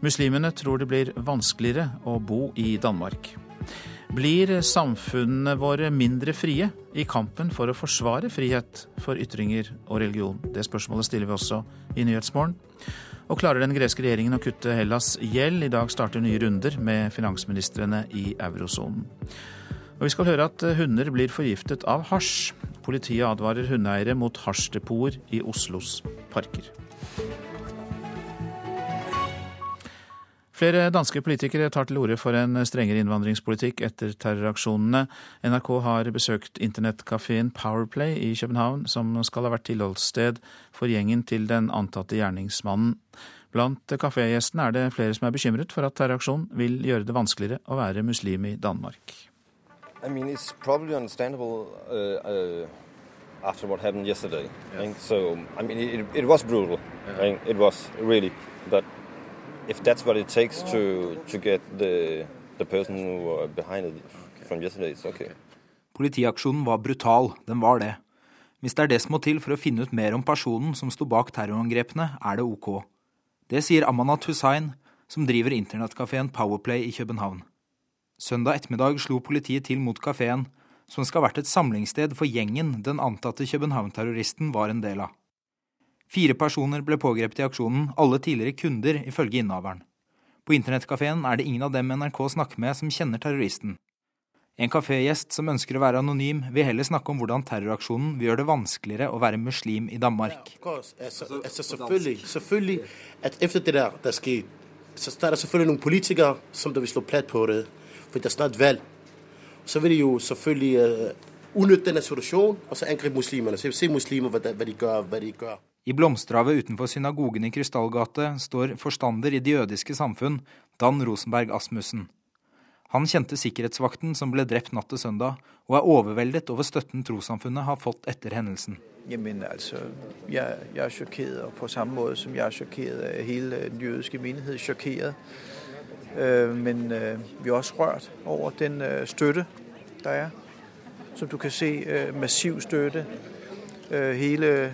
Muslimene tror det blir vanskeligere å bo i Danmark. Blir samfunnene våre mindre frie i kampen for å forsvare frihet for ytringer og religion? Det spørsmålet stiller vi også i Nyhetsmorgen. Og klarer den greske regjeringen å kutte Hellas' gjeld? I dag starter nye runder med finansministrene i eurosonen. Og vi skal høre at hunder blir forgiftet av hasj. Politiet advarer hundeeiere mot hasjdepoter i Oslos parker. Flere danske politikere tar til orde for en strengere innvandringspolitikk etter terroraksjonene. NRK har besøkt internettkafeen Powerplay i København, som skal ha vært tilholdssted for gjengen til den antatte gjerningsmannen. Blant kafégjestene er det flere som er bekymret for at terroraksjonen vil gjøre det vanskeligere å være muslim i Danmark. I mean, it's probably understandable uh, uh, after what happened yesterday. Yes. So, I mean, it, it was brutal. Yeah. It was really. But if that's what it takes to to get the the person who were behind it from yesterday, it's okay. Politiaksjonen var brutal, den var det. Hvis det er det som må til for å finne ut mer om personen som sto bak terrorangrepene, er det ok. Det sier Amanat Hussain, som driver internettkafeen Powerplay i København. Søndag ettermiddag slo politiet til mot kafeen, som skal ha vært et samlingssted for gjengen den antatte København-terroristen var en del av. Fire personer ble pågrepet i aksjonen, alle tidligere kunder, ifølge innehaveren. På internettkafeen er det ingen av dem NRK snakker med som kjenner terroristen. En kafégjest som ønsker å være anonym, vil heller snakke om hvordan terroraksjonen vil gjøre det vanskeligere å være muslim i Danmark. Etter det er selvfølgelig noen politikere som vil slå platt på det for det er snart valg. Så vil de jo selvfølgelig uh, utnytte denne situasjonen og så angripe muslimene. Så se muslimer hva de, hva de gjør. Hva de gjør. I blomsterhavet utenfor synagogen i Krystallgate står forstander i Det jødiske samfunn, Dan Rosenberg Asmussen. Han kjente sikkerhetsvakten som ble drept natt til søndag, og er overveldet over støtten trossamfunnet har fått etter hendelsen. Jamen altså, jeg, jeg er sjokkert, og på samme måte som jeg er sjokkert, er hele den jødiske menighet sjokkert. Øh, men øh, vi er også rørt over den øh, støtte der er. Som du kan se, massiv støtte. Hele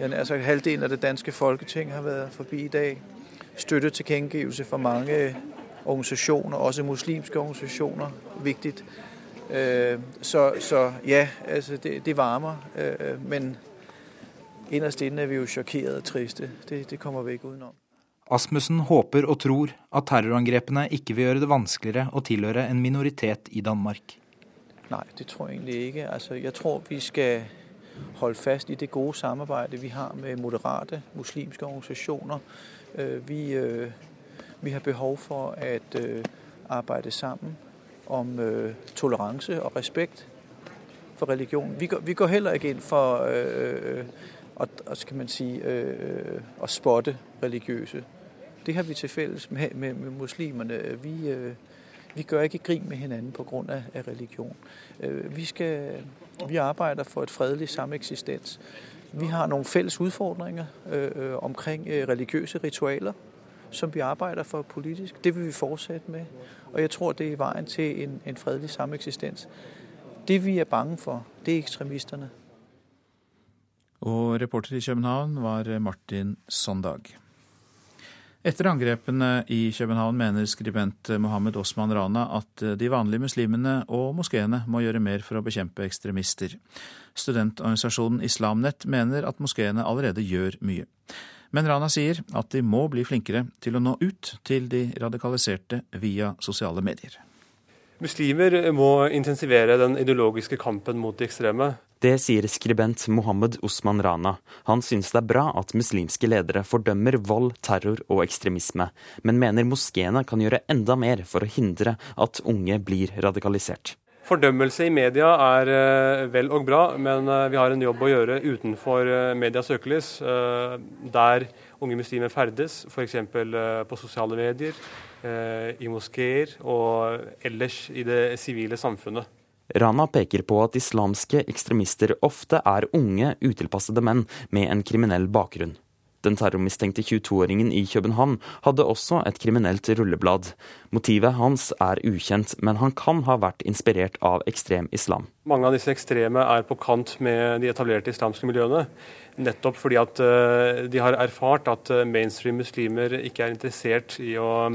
altså, halvdelen av det danske folketing har vært forbi i dag. Støtte til gengivelse for mange organisasjoner, også muslimske organisasjoner. Viktig. Så, så ja, altså det, det varmer. Men innerst inne er vi jo sjokkerte og triste. Det, det kommer vi ikke utenom. Asmussen håper og tror at terrorangrepene ikke vil gjøre det vanskeligere å tilhøre en minoritet i Danmark. Nei, det tror jeg egentlig ikke. Altså, jeg tror vi skal holde fast i det gode samarbeidet vi har med moderate muslimske organisasjoner. Øh, vi, vi har behov for å arbeide sammen om øh, toleranse og respekt for religion. Vi går, vi går heller ikke inn for øh, at, skal man si, øh, å spotte religiøse. Det har vi til felles med, med, med muslimerne. Vi, øh, vi gjør ikke grin med hverandre pga. religion. Øh, vi, skal, vi arbeider for et fredelig sameksistens. Vi har noen felles utfordringer øh, omkring øh, religiøse ritualer som vi arbeider for politisk. Det vil vi fortsette med. Og jeg tror det er veien til en, en fredelig sameksistens. Det vi er bange for, det er ekstremistene. Og reporter i København var Martin Sondag. Etter angrepene i København mener skribent Mohammed Osman Rana at de vanlige muslimene og moskeene må gjøre mer for å bekjempe ekstremister. Studentorganisasjonen Islamnett mener at moskeene allerede gjør mye. Men Rana sier at de må bli flinkere til å nå ut til de radikaliserte via sosiale medier. Muslimer må intensivere den ideologiske kampen mot de ekstreme. Det sier skribent Mohammed Osman Rana. Han synes det er bra at muslimske ledere fordømmer vold, terror og ekstremisme, men mener moskeene kan gjøre enda mer for å hindre at unge blir radikalisert. Fordømmelse i media er eh, vel og bra, men eh, vi har en jobb å gjøre utenfor eh, medias søkelys, der unge muslimer ferdes, f.eks. på sosiale medier, i moskeer og ellers i det sivile samfunnet. Rana peker på at islamske ekstremister ofte er unge, utilpassede menn med en kriminell bakgrunn. Den terrormistenkte 22-åringen i København hadde også et kriminelt rulleblad. Motivet hans er ukjent, men han kan ha vært inspirert av ekstrem islam. Mange av disse ekstreme er på kant med de etablerte islamske miljøene. Nettopp fordi at eh, de har erfart at eh, mainstream muslimer ikke er interessert i å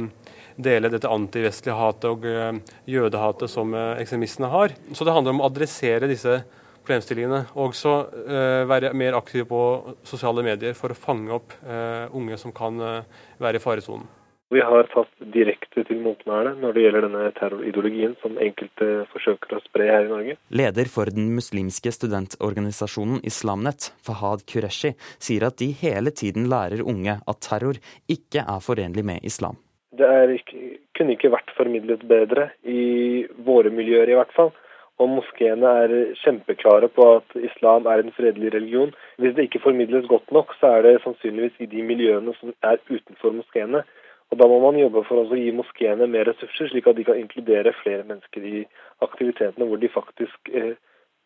dele dette antivestlige hatet og eh, jødehatet som ekstremistene har. Så det handler om å adressere disse problemstillingene. Og også uh, være mer aktiv på sosiale medier for å fange opp uh, unge som kan uh, være i faresonen. Vi har tatt direkte til motmæle når det gjelder denne terrorideologien som enkelte forsøker å spre her i Norge. Leder for den muslimske studentorganisasjonen Islamnet, Fahad Qureshi, sier at de hele tiden lærer unge at terror ikke er forenlig med islam. Det ikke, kunne ikke vært formidlet bedre, i våre miljøer i hvert fall. Og moskeene er kjempeklare på at islam er en fredelig religion. Hvis det ikke formidles godt nok, så er det sannsynligvis i de miljøene som er utenfor moskeene. Og Da må man jobbe for å gi moskeene mer ressurser, slik at de kan inkludere flere mennesker i aktivitetene hvor de faktisk eh,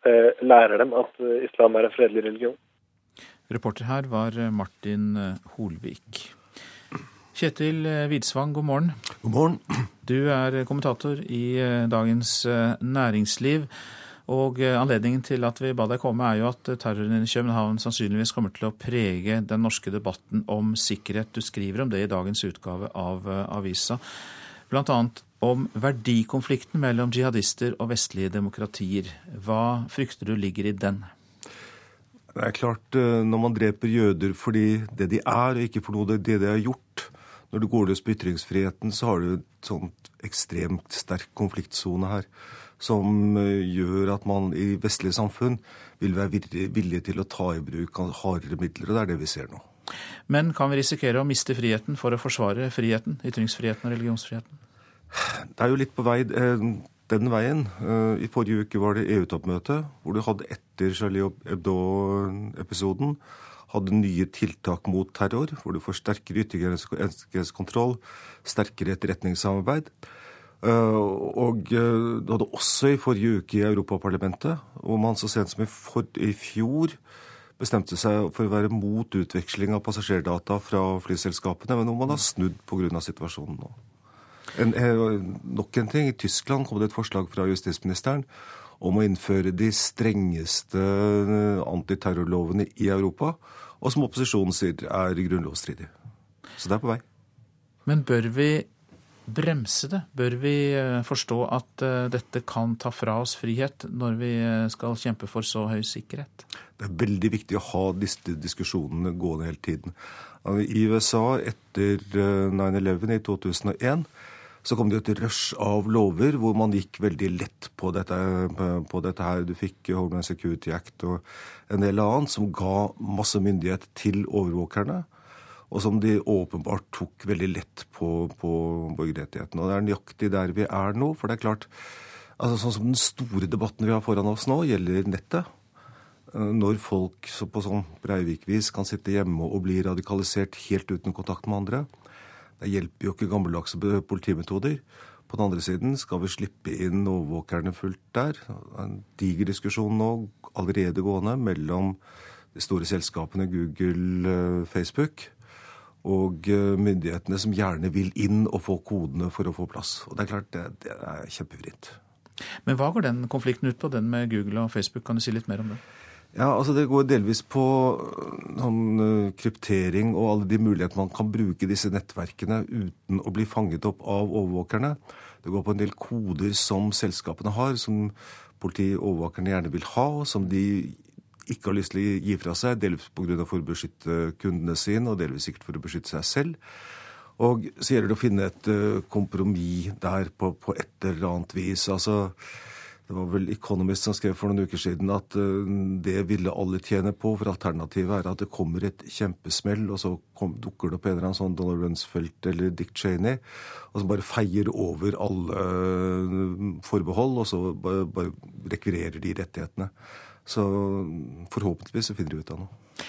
eh, lærer dem at eh, islam er en fredelig religion. Reporter her var Martin Holvik. Kjetil Widsvang, god morgen. God morgen. Du er kommentator i eh, Dagens eh, Næringsliv. Og eh, Anledningen til at vi ba deg komme, er jo at terroren i København sannsynligvis kommer til å prege den norske debatten om sikkerhet. Du skriver om det i dagens utgave av avisa. Bl.a. om verdikonflikten mellom jihadister og vestlige demokratier. Hva frykter du ligger i den? Det er klart, Når man dreper jøder fordi det de er, og ikke for noe det de har gjort, når du går løs på ytringsfriheten, så har du en sånn ekstremt sterk konfliktsone her. Som eh, gjør at man i vestlige samfunn vil være villig til å ta i bruk hardere midler. Og det er det vi ser nå. Men kan vi risikere å miste friheten for å forsvare friheten? Ytringsfriheten og religionsfriheten? Det er jo litt på vei eh, den veien. Eh, I forrige uke var det EU-toppmøte, hvor du hadde etter Charlie Hebdo-episoden hadde nye tiltak mot terror, hvor du får sterkere yttergrensekontroll, sterkere etterretningssamarbeid. Og du hadde også i forrige uke i Europaparlamentet, hvor man så sent som i, for, i fjor bestemte seg for å være mot utveksling av passasjerdata fra flyselskapene, men hvor man har snudd pga. situasjonen nå. En, nok en ting. I Tyskland kom det et forslag fra justisministeren om å innføre de strengeste antiterrorlovene i Europa, og som opposisjonen sier er grunnlovsstridig. Så det er på vei. Men bør vi bremse det? Bør vi eh, forstå at eh, dette kan ta fra oss frihet når vi eh, skal kjempe for så høy sikkerhet? Det er veldig viktig å ha disse diskusjonene gående hele tiden. I USA etter 9-11 i 2001 så kom det et rush av lover hvor man gikk veldig lett på dette, på dette her. Du fikk Homeland Security Act og en del annet som ga masse myndighet til overvåkerne og som de åpenbart tok veldig lett på, på borgerrettighetene. Og det er nøyaktig der vi er nå. For det er klart, altså sånn som den store debatten vi har foran oss nå, gjelder nettet. Når folk på sånn Breivik-vis kan sitte hjemme og bli radikalisert helt uten kontakt med andre. Det hjelper jo ikke gammeldagse politimetoder. På den andre siden skal vi slippe inn overvåkerne fullt der. En diger diskusjon nå allerede gående mellom de store selskapene Google, eh, Facebook og eh, myndighetene som gjerne vil inn og få kodene for å få plass. Og det er klart, det, det er kjempevrient. Men hva går den konflikten ut på, den med Google og Facebook? Kan du si litt mer om det? Ja, altså Det går delvis på sånn, kryptering og alle de mulighetene man kan bruke disse nettverkene uten å bli fanget opp av overvåkerne. Det går på en del koder som selskapene har, som politi overvåkerne gjerne vil ha, og som de ikke har lyst til å gi fra seg, delvis pga. for å beskytte kundene sine, og delvis sikkert for å beskytte seg selv. Og så gjelder det å finne et uh, kompromiss der på, på, et eller annet vis. Altså, det var vel Economist som skrev for noen uker siden at uh, det ville alle tjene på, for alternativet er at det kommer et kjempesmell, og så kom, dukker det opp en eller annen sånn Donald Rumsfeldt eller Dick Cheney, og som bare feier over alle uh, forbehold, og så bare, bare rekvirerer de rettighetene. Så forhåpentligvis så finner de ut av noe.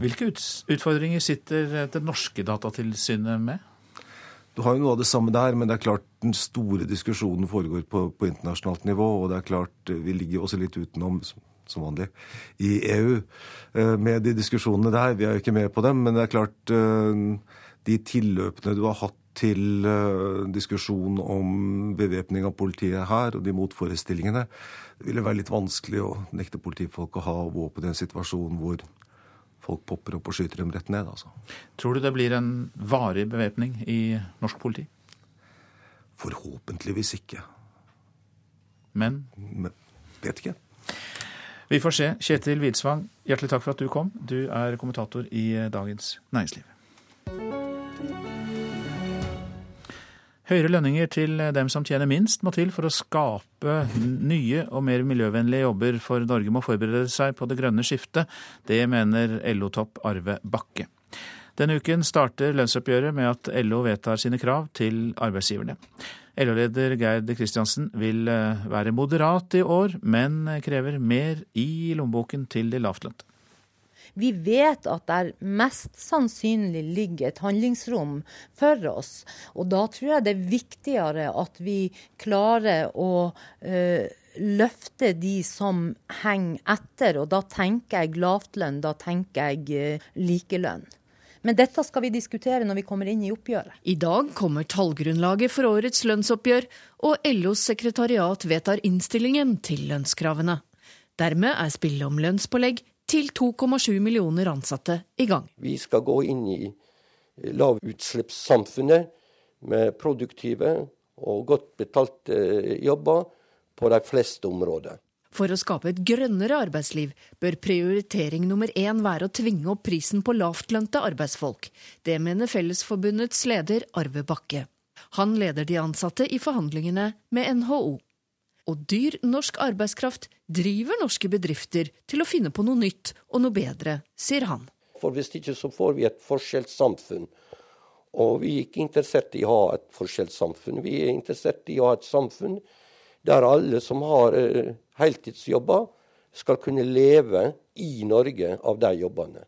Hvilke utfordringer sitter det norske datatilsynet med? Du har jo noe av det samme der, men det er klart den store diskusjonen foregår på, på internasjonalt nivå. Og det er klart vi ligger også litt utenom, som vanlig, i EU eh, med de diskusjonene der. Vi er jo ikke med på dem, men det er klart eh, de tilløpene du har hatt til diskusjon om bevæpning av politiet her, og de motforestillingene, det ville være litt vanskelig å nekte politifolk å ha våpen i en situasjon hvor folk popper opp og skyter dem rett ned. Altså. Tror du det blir en varig bevæpning i norsk politi? Forhåpentligvis ikke. Men? Men vet ikke. Vi får se. Kjetil Widsvang, hjertelig takk for at du kom. Du er kommentator i Dagens Næringsliv. Høyere lønninger til dem som tjener minst må til for å skape nye og mer miljøvennlige jobber, for Norge må forberede seg på det grønne skiftet. Det mener LO-topp Arve Bakke. Denne uken starter lønnsoppgjøret med at LO vedtar sine krav til arbeidsgiverne. LO-leder Gerd Kristiansen vil eh, være moderat i år, men krever mer i lommeboken til de lavtlønte. Vi vet at der mest sannsynlig ligger et handlingsrom for oss. Og da tror jeg det er viktigere at vi klarer å uh, løfte de som henger etter. Og da tenker jeg lavtlønn, da tenker jeg uh, likelønn. Men dette skal vi diskutere når vi kommer inn i oppgjøret. I dag kommer tallgrunnlaget for årets lønnsoppgjør, og LOs sekretariat vedtar innstillingen til lønnskravene. Dermed er spillet om lønnspålegg til 2,7 millioner ansatte i gang. Vi skal gå inn i lavutslippssamfunnet med produktive og godt betalte jobber på de fleste områder. For å skape et grønnere arbeidsliv bør prioritering nummer én være å tvinge opp prisen på lavtlønte arbeidsfolk. Det mener Fellesforbundets leder Arve Bakke. Han leder de ansatte i forhandlingene med NHO. Og dyr norsk arbeidskraft driver norske bedrifter til å finne på noe nytt og noe bedre, sier han. For Hvis ikke så får vi et forskjellssamfunn. Og vi er ikke interessert i å ha et forskjellssamfunn. Vi er interessert i å ha et samfunn der alle som har uh, heltidsjobber, skal kunne leve i Norge av de jobbene.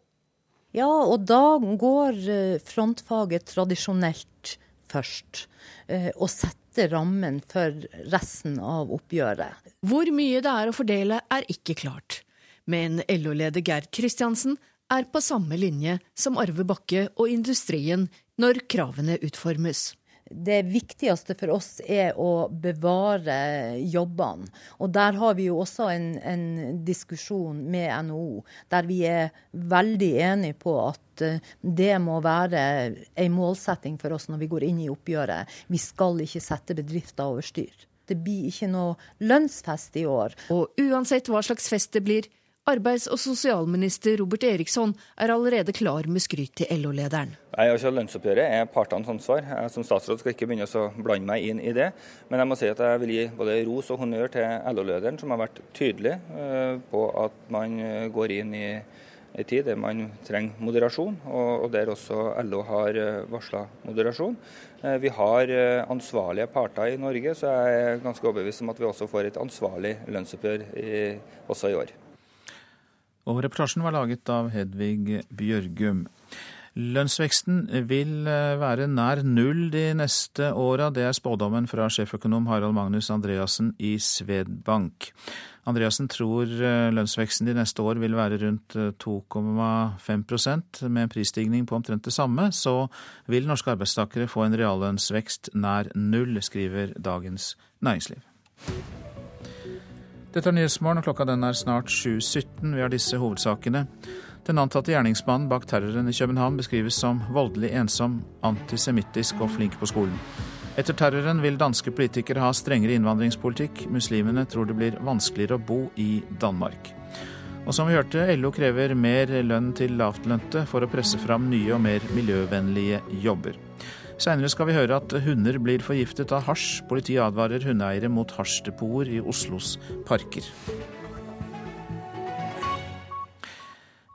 Ja, og da går uh, frontfaget tradisjonelt først. Uh, og setter sette rammen for resten av oppgjøret. Hvor mye det er å fordele er ikke klart. Men LO-leder Gerd Kristiansen er på samme linje som Arve Bakke og industrien når kravene utformes det viktigste for oss er å bevare jobbene. Og der har vi jo også en, en diskusjon med NHO, der vi er veldig enige på at eh, det må være en målsetting for oss når vi går inn i oppgjøret. Vi skal ikke sette bedrifter over styr. Det blir ikke noe lønnsfest i år. Og uansett hva slags fest det blir, Arbeids- og sosialminister Robert Eriksson er allerede klar med skryt til LO-lederen. Altså, lønnsoppgjøret er partenes ansvar. Jeg som statsråd skal ikke begynne å blande meg inn i det. Men jeg må si at jeg vil gi både ros og honnør til LO-lederen, som har vært tydelig eh, på at man eh, går inn i en tid der man trenger moderasjon, og der også LO har eh, varsla moderasjon. Vi har ansvarlige parter i Norge, så jeg er ganske overbevist om at vi også får et ansvarlig lønnsoppgjør i, også i år. Og reportasjen var laget av Hedvig Bjørgum. Lønnsveksten vil eh, være nær null de neste åra. Det er spådommen fra sjeføkonom Harald Magnus Andreassen i Svedbank. Andreassen tror eh, lønnsveksten de neste år vil være rundt 2,5 eh, Med en prisstigning på omtrent det samme, så vil norske arbeidstakere få en reallønnsvekst nær null, skriver Dagens Næringsliv. Dette er Nyhetsmorgen, og klokka den er snart 7.17. Vi har disse hovedsakene. Den antatte gjerningsmannen bak terroren i København beskrives som voldelig ensom, antisemittisk og flink på skolen. Etter terroren vil danske politikere ha strengere innvandringspolitikk. Muslimene tror det blir vanskeligere å bo i Danmark. Og som vi hørte, LO krever mer lønn til lavtlønte for å presse fram nye og mer miljøvennlige jobber. Seinere skal vi høre at hunder blir forgiftet av hasj. Politiet advarer hundeeiere mot hasjdepoter i Oslos parker.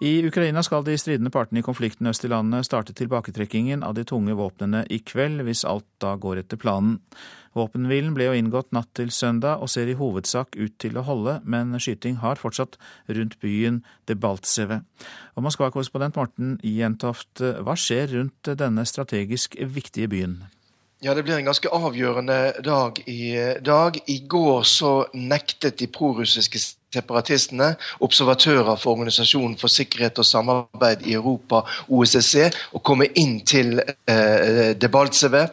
I Ukraina skal de stridende partene i konflikten øst i landet starte tilbaketrekkingen av de tunge våpnene i kveld, hvis alt da går etter planen. Våpenhvilen ble jo inngått natt til søndag og ser i hovedsak ut til å holde, men skyting har fortsatt rundt byen Debaltseve. Og Moskva-korrespondent Morten Jentoft, hva skjer rundt denne strategisk viktige byen? Ja, Det blir en ganske avgjørende dag i dag. I går så nektet de prorussiske separatistene, observatører for Organisasjonen for sikkerhet og samarbeid i Europa, OSSE, og komme inn til eh, Debaltseve.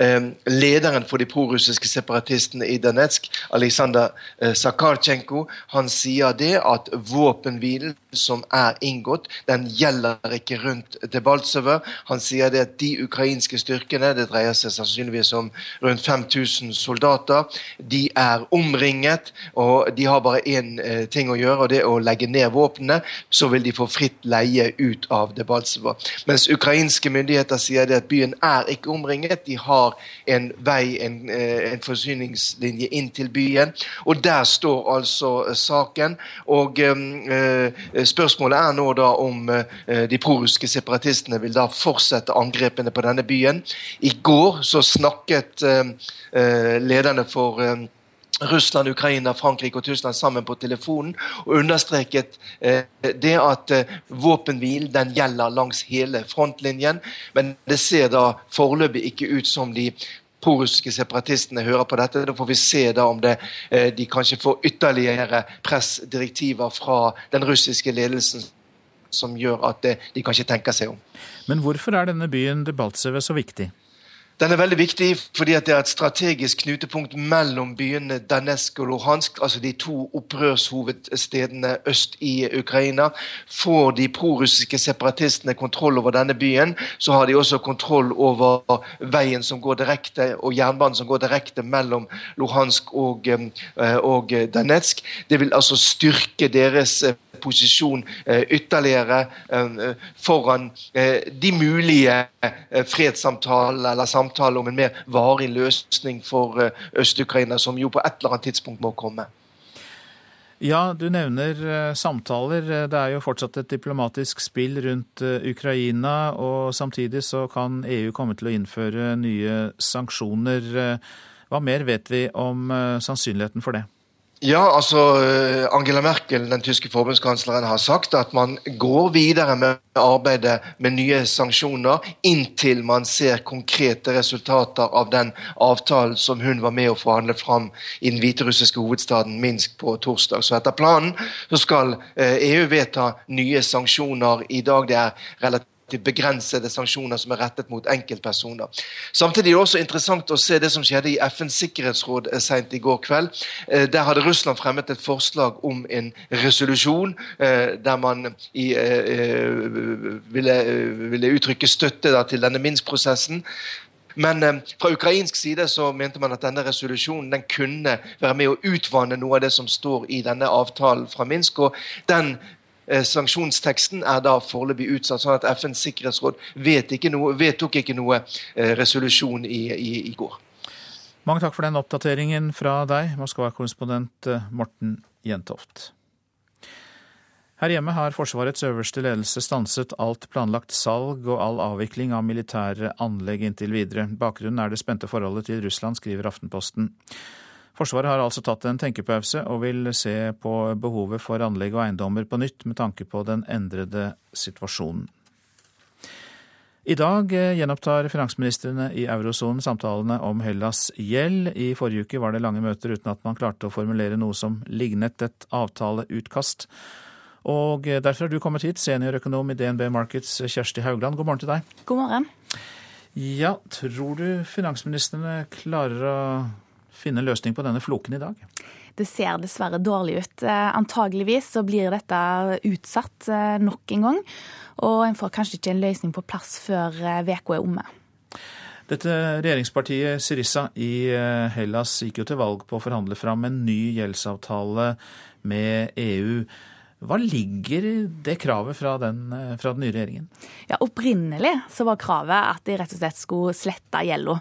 Eh, lederen for de prorussiske separatistene i Danetsk, Aleksandr eh, Sakarchenko, han sier det at våpenhvilen som er inngått, den gjelder ikke rundt Debaltseve. Han sier det at de ukrainske styrkene, det dreier seg sannsynligvis om rundt 5000 soldater, de er omringet, og de har bare én Eh, ting å gjøre, og det å legge ned våpnene. Så vil de få fritt leie ut av Debaltseva. Mens ukrainske myndigheter sier det at byen er ikke omringet. De har en vei, en, eh, en forsyningslinje inn til byen. Og der står altså eh, saken. Og spørsmålet er nå da om de prorussiske separatistene vil da fortsette angrepene på denne byen. I går så snakket lederne for Russland, Ukraina, Frankrike og Tyskland sammen på telefonen og understreket eh, det at eh, våpenhvil den gjelder langs hele frontlinjen. Men det ser da foreløpig ikke ut som de prorussiske separatistene hører på dette. Da får vi se da om det, eh, de kanskje får ytterligere pressdirektiver fra den russiske ledelsen som gjør at eh, de kanskje tenker seg om. Men hvorfor er denne byen Debaltseve så viktig? Den er veldig viktig fordi det er et strategisk knutepunkt mellom byene Danesk og Luhansk, altså de to opprørshovedstedene øst i Ukraina. Får de prorussiske separatistene kontroll over denne byen, så har de også kontroll over veien som går direkte, og jernbanen som går direkte mellom Luhansk og, eh, og Danetsk. Det vil altså styrke deres eh, posisjon eh, ytterligere eh, foran eh, de mulige fredssamtaler eller samtaler om en mer varig løsning for Øst-Ukraina, som jo på et eller annet tidspunkt må komme. Ja, du nevner samtaler. Det er jo fortsatt et diplomatisk spill rundt Ukraina. Og samtidig så kan EU komme til å innføre nye sanksjoner. Hva mer vet vi om sannsynligheten for det? Ja, altså eh, Angela Merkel, den tyske forbundskansleren, har sagt at man går videre med arbeidet med nye sanksjoner inntil man ser konkrete resultater av den avtalen som hun var med å forhandle fram i den hviterussiske hovedstaden Minsk på torsdag. Så etter planen så skal EU e vedta nye sanksjoner i dag. Det er relativt begrensede sanksjoner som er rettet mot enkeltpersoner. Samtidig er det også interessant å se det som skjedde i FNs sikkerhetsråd eh, sent i går kveld. Eh, der hadde Russland fremmet et forslag om en resolusjon eh, der man i, ville, ville, uttrykke støtte til denne Minsk-prosessen. Men eh, fra ukrainsk side så mente man at denne resolusjonen den kunne være med å utvanne noe av det som står i denne avtalen fra Minsk. og den sanksjonsteksten er da foreløpig utsatt, sånn at FNs sikkerhetsråd ikke noe, vedtok ikke noe eh, resolusjon i, i, i, går. Mange takk for den oppdateringen fra deg, Moskva-korrespondent eh, Morten Jentoft. Her hjemme har Forsvarets øverste ledelse stanset alt planlagt salg og all avvikling av militære anlegg inntil videre. Bakgrunnen er det spente forholdet til Russland, skriver Aftenposten. Forsvaret har altså tatt en tenkepause og vil se på behovet for anlegg og eiendommer på nytt med tanke på den endrede situasjonen. I dag eh, gjenopptar finansministrene i eurosonen samtalene om Hellas' gjeld. I forrige uke var det lange møter uten at man klarte å formulere noe som lignet et avtaleutkast. Og eh, derfor har du kommet hit, seniorøkonom i DNB Markets Kjersti Haugland. God morgen til deg. God morgen. Ja, tror du finansministrene klarer å finne en løsning på denne floken i dag? Det ser dessverre dårlig ut. Eh, antageligvis så blir dette utsatt eh, nok en gang. Og en får kanskje ikke en løsning på plass før uka eh, er omme. Dette regjeringspartiet Sirissa i Hellas gikk jo til valg på å forhandle fram en ny gjeldsavtale med EU. Hva ligger det kravet fra den, fra den nye regjeringen? Ja, Opprinnelig så var kravet at de rett og slett skulle slette gjelda.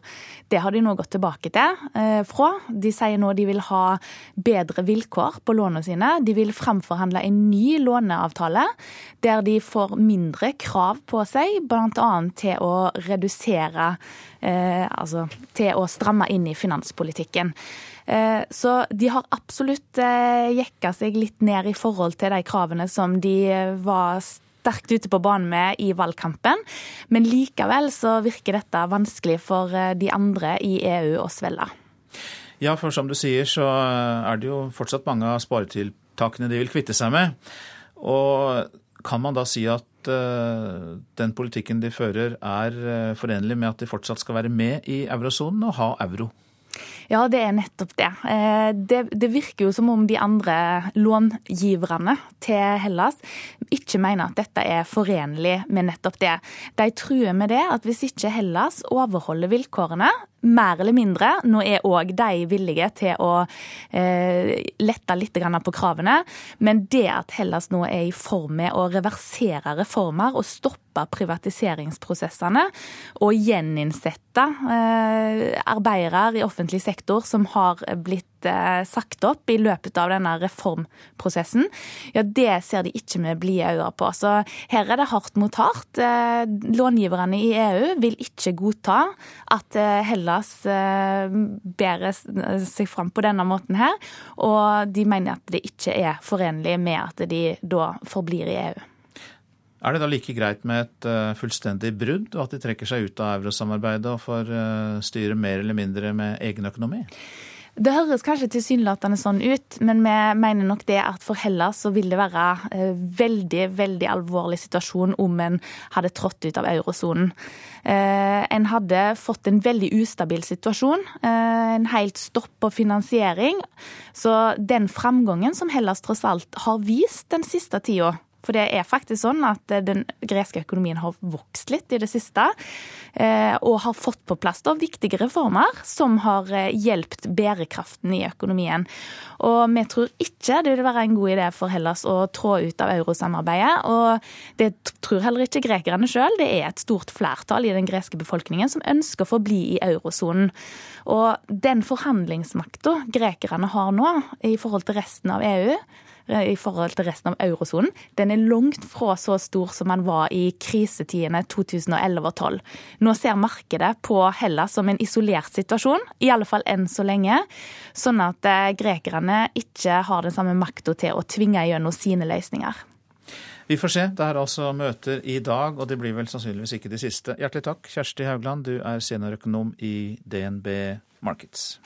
Det har de nå gått tilbake til eh, fra. De sier nå de vil ha bedre vilkår på lånene sine. De vil framforhandle en ny låneavtale der de får mindre krav på seg, bl.a. til å redusere eh, Altså til å stramme inn i finanspolitikken. Eh, så de har absolutt eh, jekka seg litt ned i forhold til de kravene som de eh, var sterkt ute på banen med i valgkampen. Men likevel så virker dette vanskelig for de andre i EU å svelge. Ja, for som du sier så er det jo fortsatt mange av sparetiltakene de vil kvitte seg med. Og kan man da si at den politikken de fører er forenlig med at de fortsatt skal være med i eurosonen og ha euro? Ja, det er nettopp det. Eh, det. det. virker jo som om de andre långiverne til Hellas ikke mener at dette er forenlig med nettopp det. De truer med det at hvis ikke Hellas overholder vilkårene, mer eller mindre. Nå er òg de villige til å eh, lette litt på kravene. Men det at Hellas nå er i form med å reversere reformer og stoppe privatiseringsprosessene og gjeninnsette eh, arbeidere i offentlig sektor som har blitt Eh, sagt opp i løpet av denne reformprosessen, ja, det ser de ikke med blide øyne på. Så her er det hardt mot hardt. Eh, långiverne i EU vil ikke godta at eh, Hellas bærer seg fram på denne måten her, og de mener at det ikke er forenlig med at de da forblir i EU. Er det da like greit med et fullstendig brudd, og at de trekker seg ut av eurosamarbeidet og får styre mer eller mindre med egen økonomi? Det høres kanskje tilsynelatende sånn ut, men vi mener nok det at for Hellas så vil det være en eh, veldig, veldig alvorlig situasjon om en hadde trådt ut av eurosonen. Eh, en hadde fått en veldig ustabil situasjon. Eh, en helt stopp på finansiering. Så den framgangen som Hellas tross alt har vist den siste tida, for det er faktisk sånn at eh, den greske økonomien har vokst litt i det siste. Eh, og har fått på plass da viktige reformer som har eh, hjulpet bærekraften i økonomien. Og vi tror ikke det vil være en god idé for Hellas å trå ut av eurosamarbeidet. Og det tror heller ikke grekerne sjøl. Det er et stort flertall i den greske befolkningen som ønsker å forbli i eurosonen. Og den forhandlingsmakta grekerne har nå i forhold til resten av EU, i forhold til resten av eurosonen. Den er langt fra så stor som den var i krisetidene 2011 og 2012. Nå ser markedet på Hellas som en isolert situasjon, i alle fall enn så lenge. Sånn at eh, grekerne ikke har den samme makta til å tvinge gjennom sine løsninger. Vi får se. Det er altså møter i dag, og det blir vel sannsynligvis ikke de siste. Hjertelig takk, Kjersti Haugland, du er seniorøkonom i DNB Markets.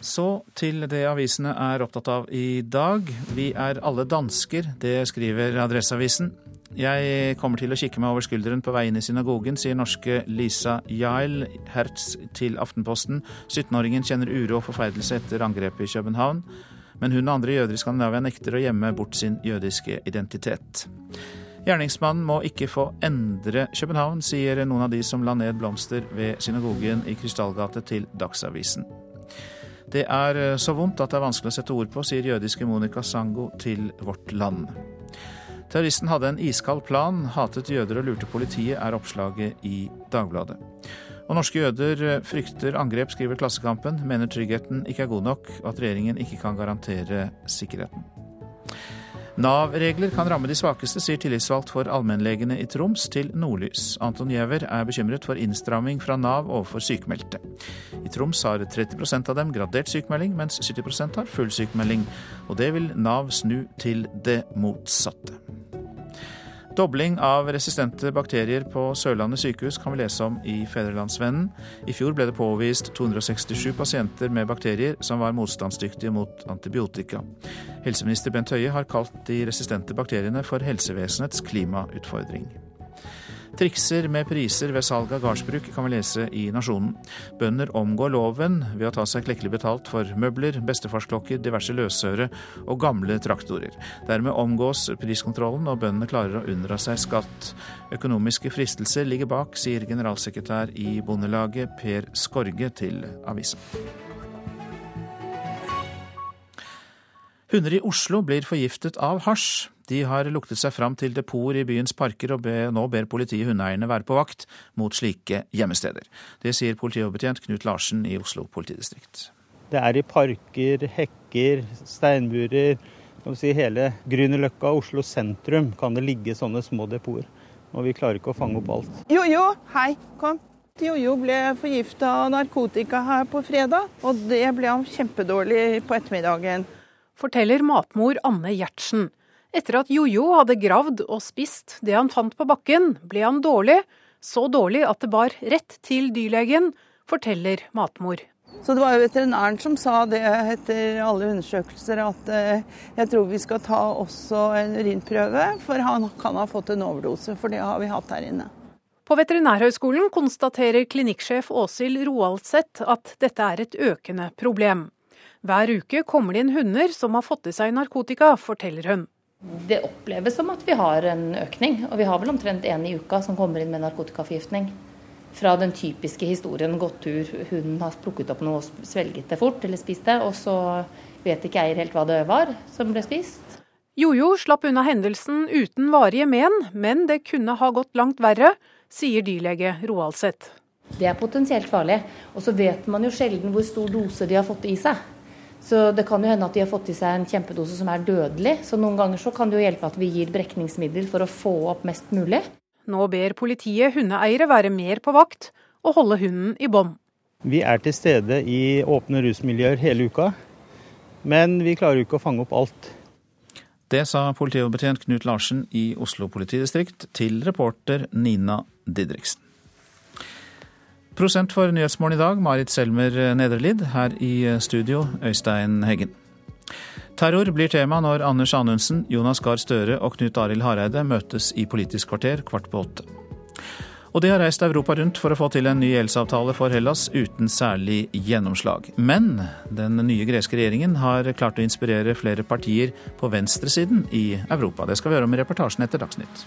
Så til det avisene er opptatt av i dag. Vi er alle dansker, det skriver Adresseavisen. Jeg kommer til å kikke meg over skulderen på vei inn i synagogen, sier norske Lisa Jael Hertz til Aftenposten. 17-åringen kjenner uro og forferdelse etter angrepet i København. Men hun og andre jøder i Skandinavia nekter å gjemme bort sin jødiske identitet. Gjerningsmannen må ikke få endre København, sier noen av de som la ned blomster ved synagogen i Krystallgate til Dagsavisen. Det er eh, så vondt at det er vanskelig å sette ord på, sier jødiske Monica Sango til Vårt Land. Terroristen hadde en iskald plan, hatet jøder og lurte politiet, er oppslaget i Dagbladet. Og norske jøder eh, frykter angrep, skriver Klassekampen, mener tryggheten ikke er god nok, og at regjeringen ikke kan garantere sikkerheten. Nav-regler kan ramme de svakeste, sier tillitsvalgt for allmennlegene i Troms til Nordlys. Anton Giæver er bekymret for innstramming fra Nav overfor sykmeldte. I Troms har 30% av dem gradert sykemelding, mens 70% har full sykemelding. Og det vil Nav snu til det motsatte. Dobling av resistente bakterier på Sørlandet sykehus kan vi lese om i Fedrelandsvennen. I fjor ble det påvist 267 pasienter med bakterier som var motstandsdyktige mot antibiotika. Helseminister Bent Høie har kalt de resistente bakteriene for helsevesenets klimautfordring. Trikser med priser ved salg av gardsbruk kan vi lese i Nasjonen. Bønder omgår loven ved å ta seg klekkelig betalt for møbler, bestefarsklokker, diverse løsøre og gamle traktorer. Dermed omgås priskontrollen, og bøndene klarer å unndra seg skatt. Økonomiske fristelser ligger bak, sier generalsekretær i Bondelaget Per Skorge til avisa. Hunder i Oslo blir forgiftet av hasj. De har luktet seg fram til depoter i byens parker, og be, nå ber politiet hundeeierne være på vakt mot slike gjemmesteder. Det sier politioverbetjent Knut Larsen i Oslo politidistrikt. Det er i parker, hekker, steinburer, si hele Grünerløkka, Oslo sentrum kan det ligge sånne små depoter. Og vi klarer ikke å fange opp alt. Jojo, hei, kom. Jojo ble forgifta av narkotika her på fredag, og det ble han kjempedårlig på ettermiddagen. Forteller matmor Anne Gjertsen. Etter at Jojo hadde gravd og spist det han fant på bakken, ble han dårlig, så dårlig at det bar rett til dyrlegen, forteller matmor. Så det var jo veterinæren som sa det etter alle undersøkelser at eh, jeg tror vi skal ta også en urinprøve, for han kan ha fått en overdose, for det har vi hatt her inne. På Veterinærhøgskolen konstaterer klinikksjef Åshild Roaldseth at dette er et økende problem. Hver uke kommer det inn hunder som har fått i seg narkotika, forteller hun. Det oppleves som at vi har en økning, og vi har vel omtrent én i uka som kommer inn med narkotikaforgiftning. Fra den typiske historien gått tur, hunden har plukket opp noe og svelget det fort, eller spist det, og så vet ikke eier helt hva det var som ble spist. Jojo slapp unna hendelsen uten varige men, men det kunne ha gått langt verre, sier dyrlege Roaldseth. Det er potensielt farlig, og så vet man jo sjelden hvor stor dose de har fått i seg. Så det kan jo hende at de har fått i seg en kjempedose som er dødelig. Så noen ganger så kan det jo hjelpe at vi gir brekningsmiddel for å få opp mest mulig. Nå ber politiet hundeeiere være mer på vakt og holde hunden i bånd. Vi er til stede i åpne rusmiljøer hele uka, men vi klarer jo ikke å fange opp alt. Det sa politioverbetjent Knut Larsen i Oslo politidistrikt til reporter Nina Didriksen. Prosent for Nyhetsmorgen i dag, Marit Selmer Nedrelid. Her i studio, Øystein Heggen. Terror blir tema når Anders Anundsen, Jonas Gahr Støre og Knut Arild Hareide møtes i Politisk kvarter kvart på åtte. Og de har reist Europa rundt for å få til en ny gjeldsavtale for Hellas uten særlig gjennomslag. Men den nye greske regjeringen har klart å inspirere flere partier på venstresiden i Europa. Det skal vi høre om i reportasjen etter Dagsnytt.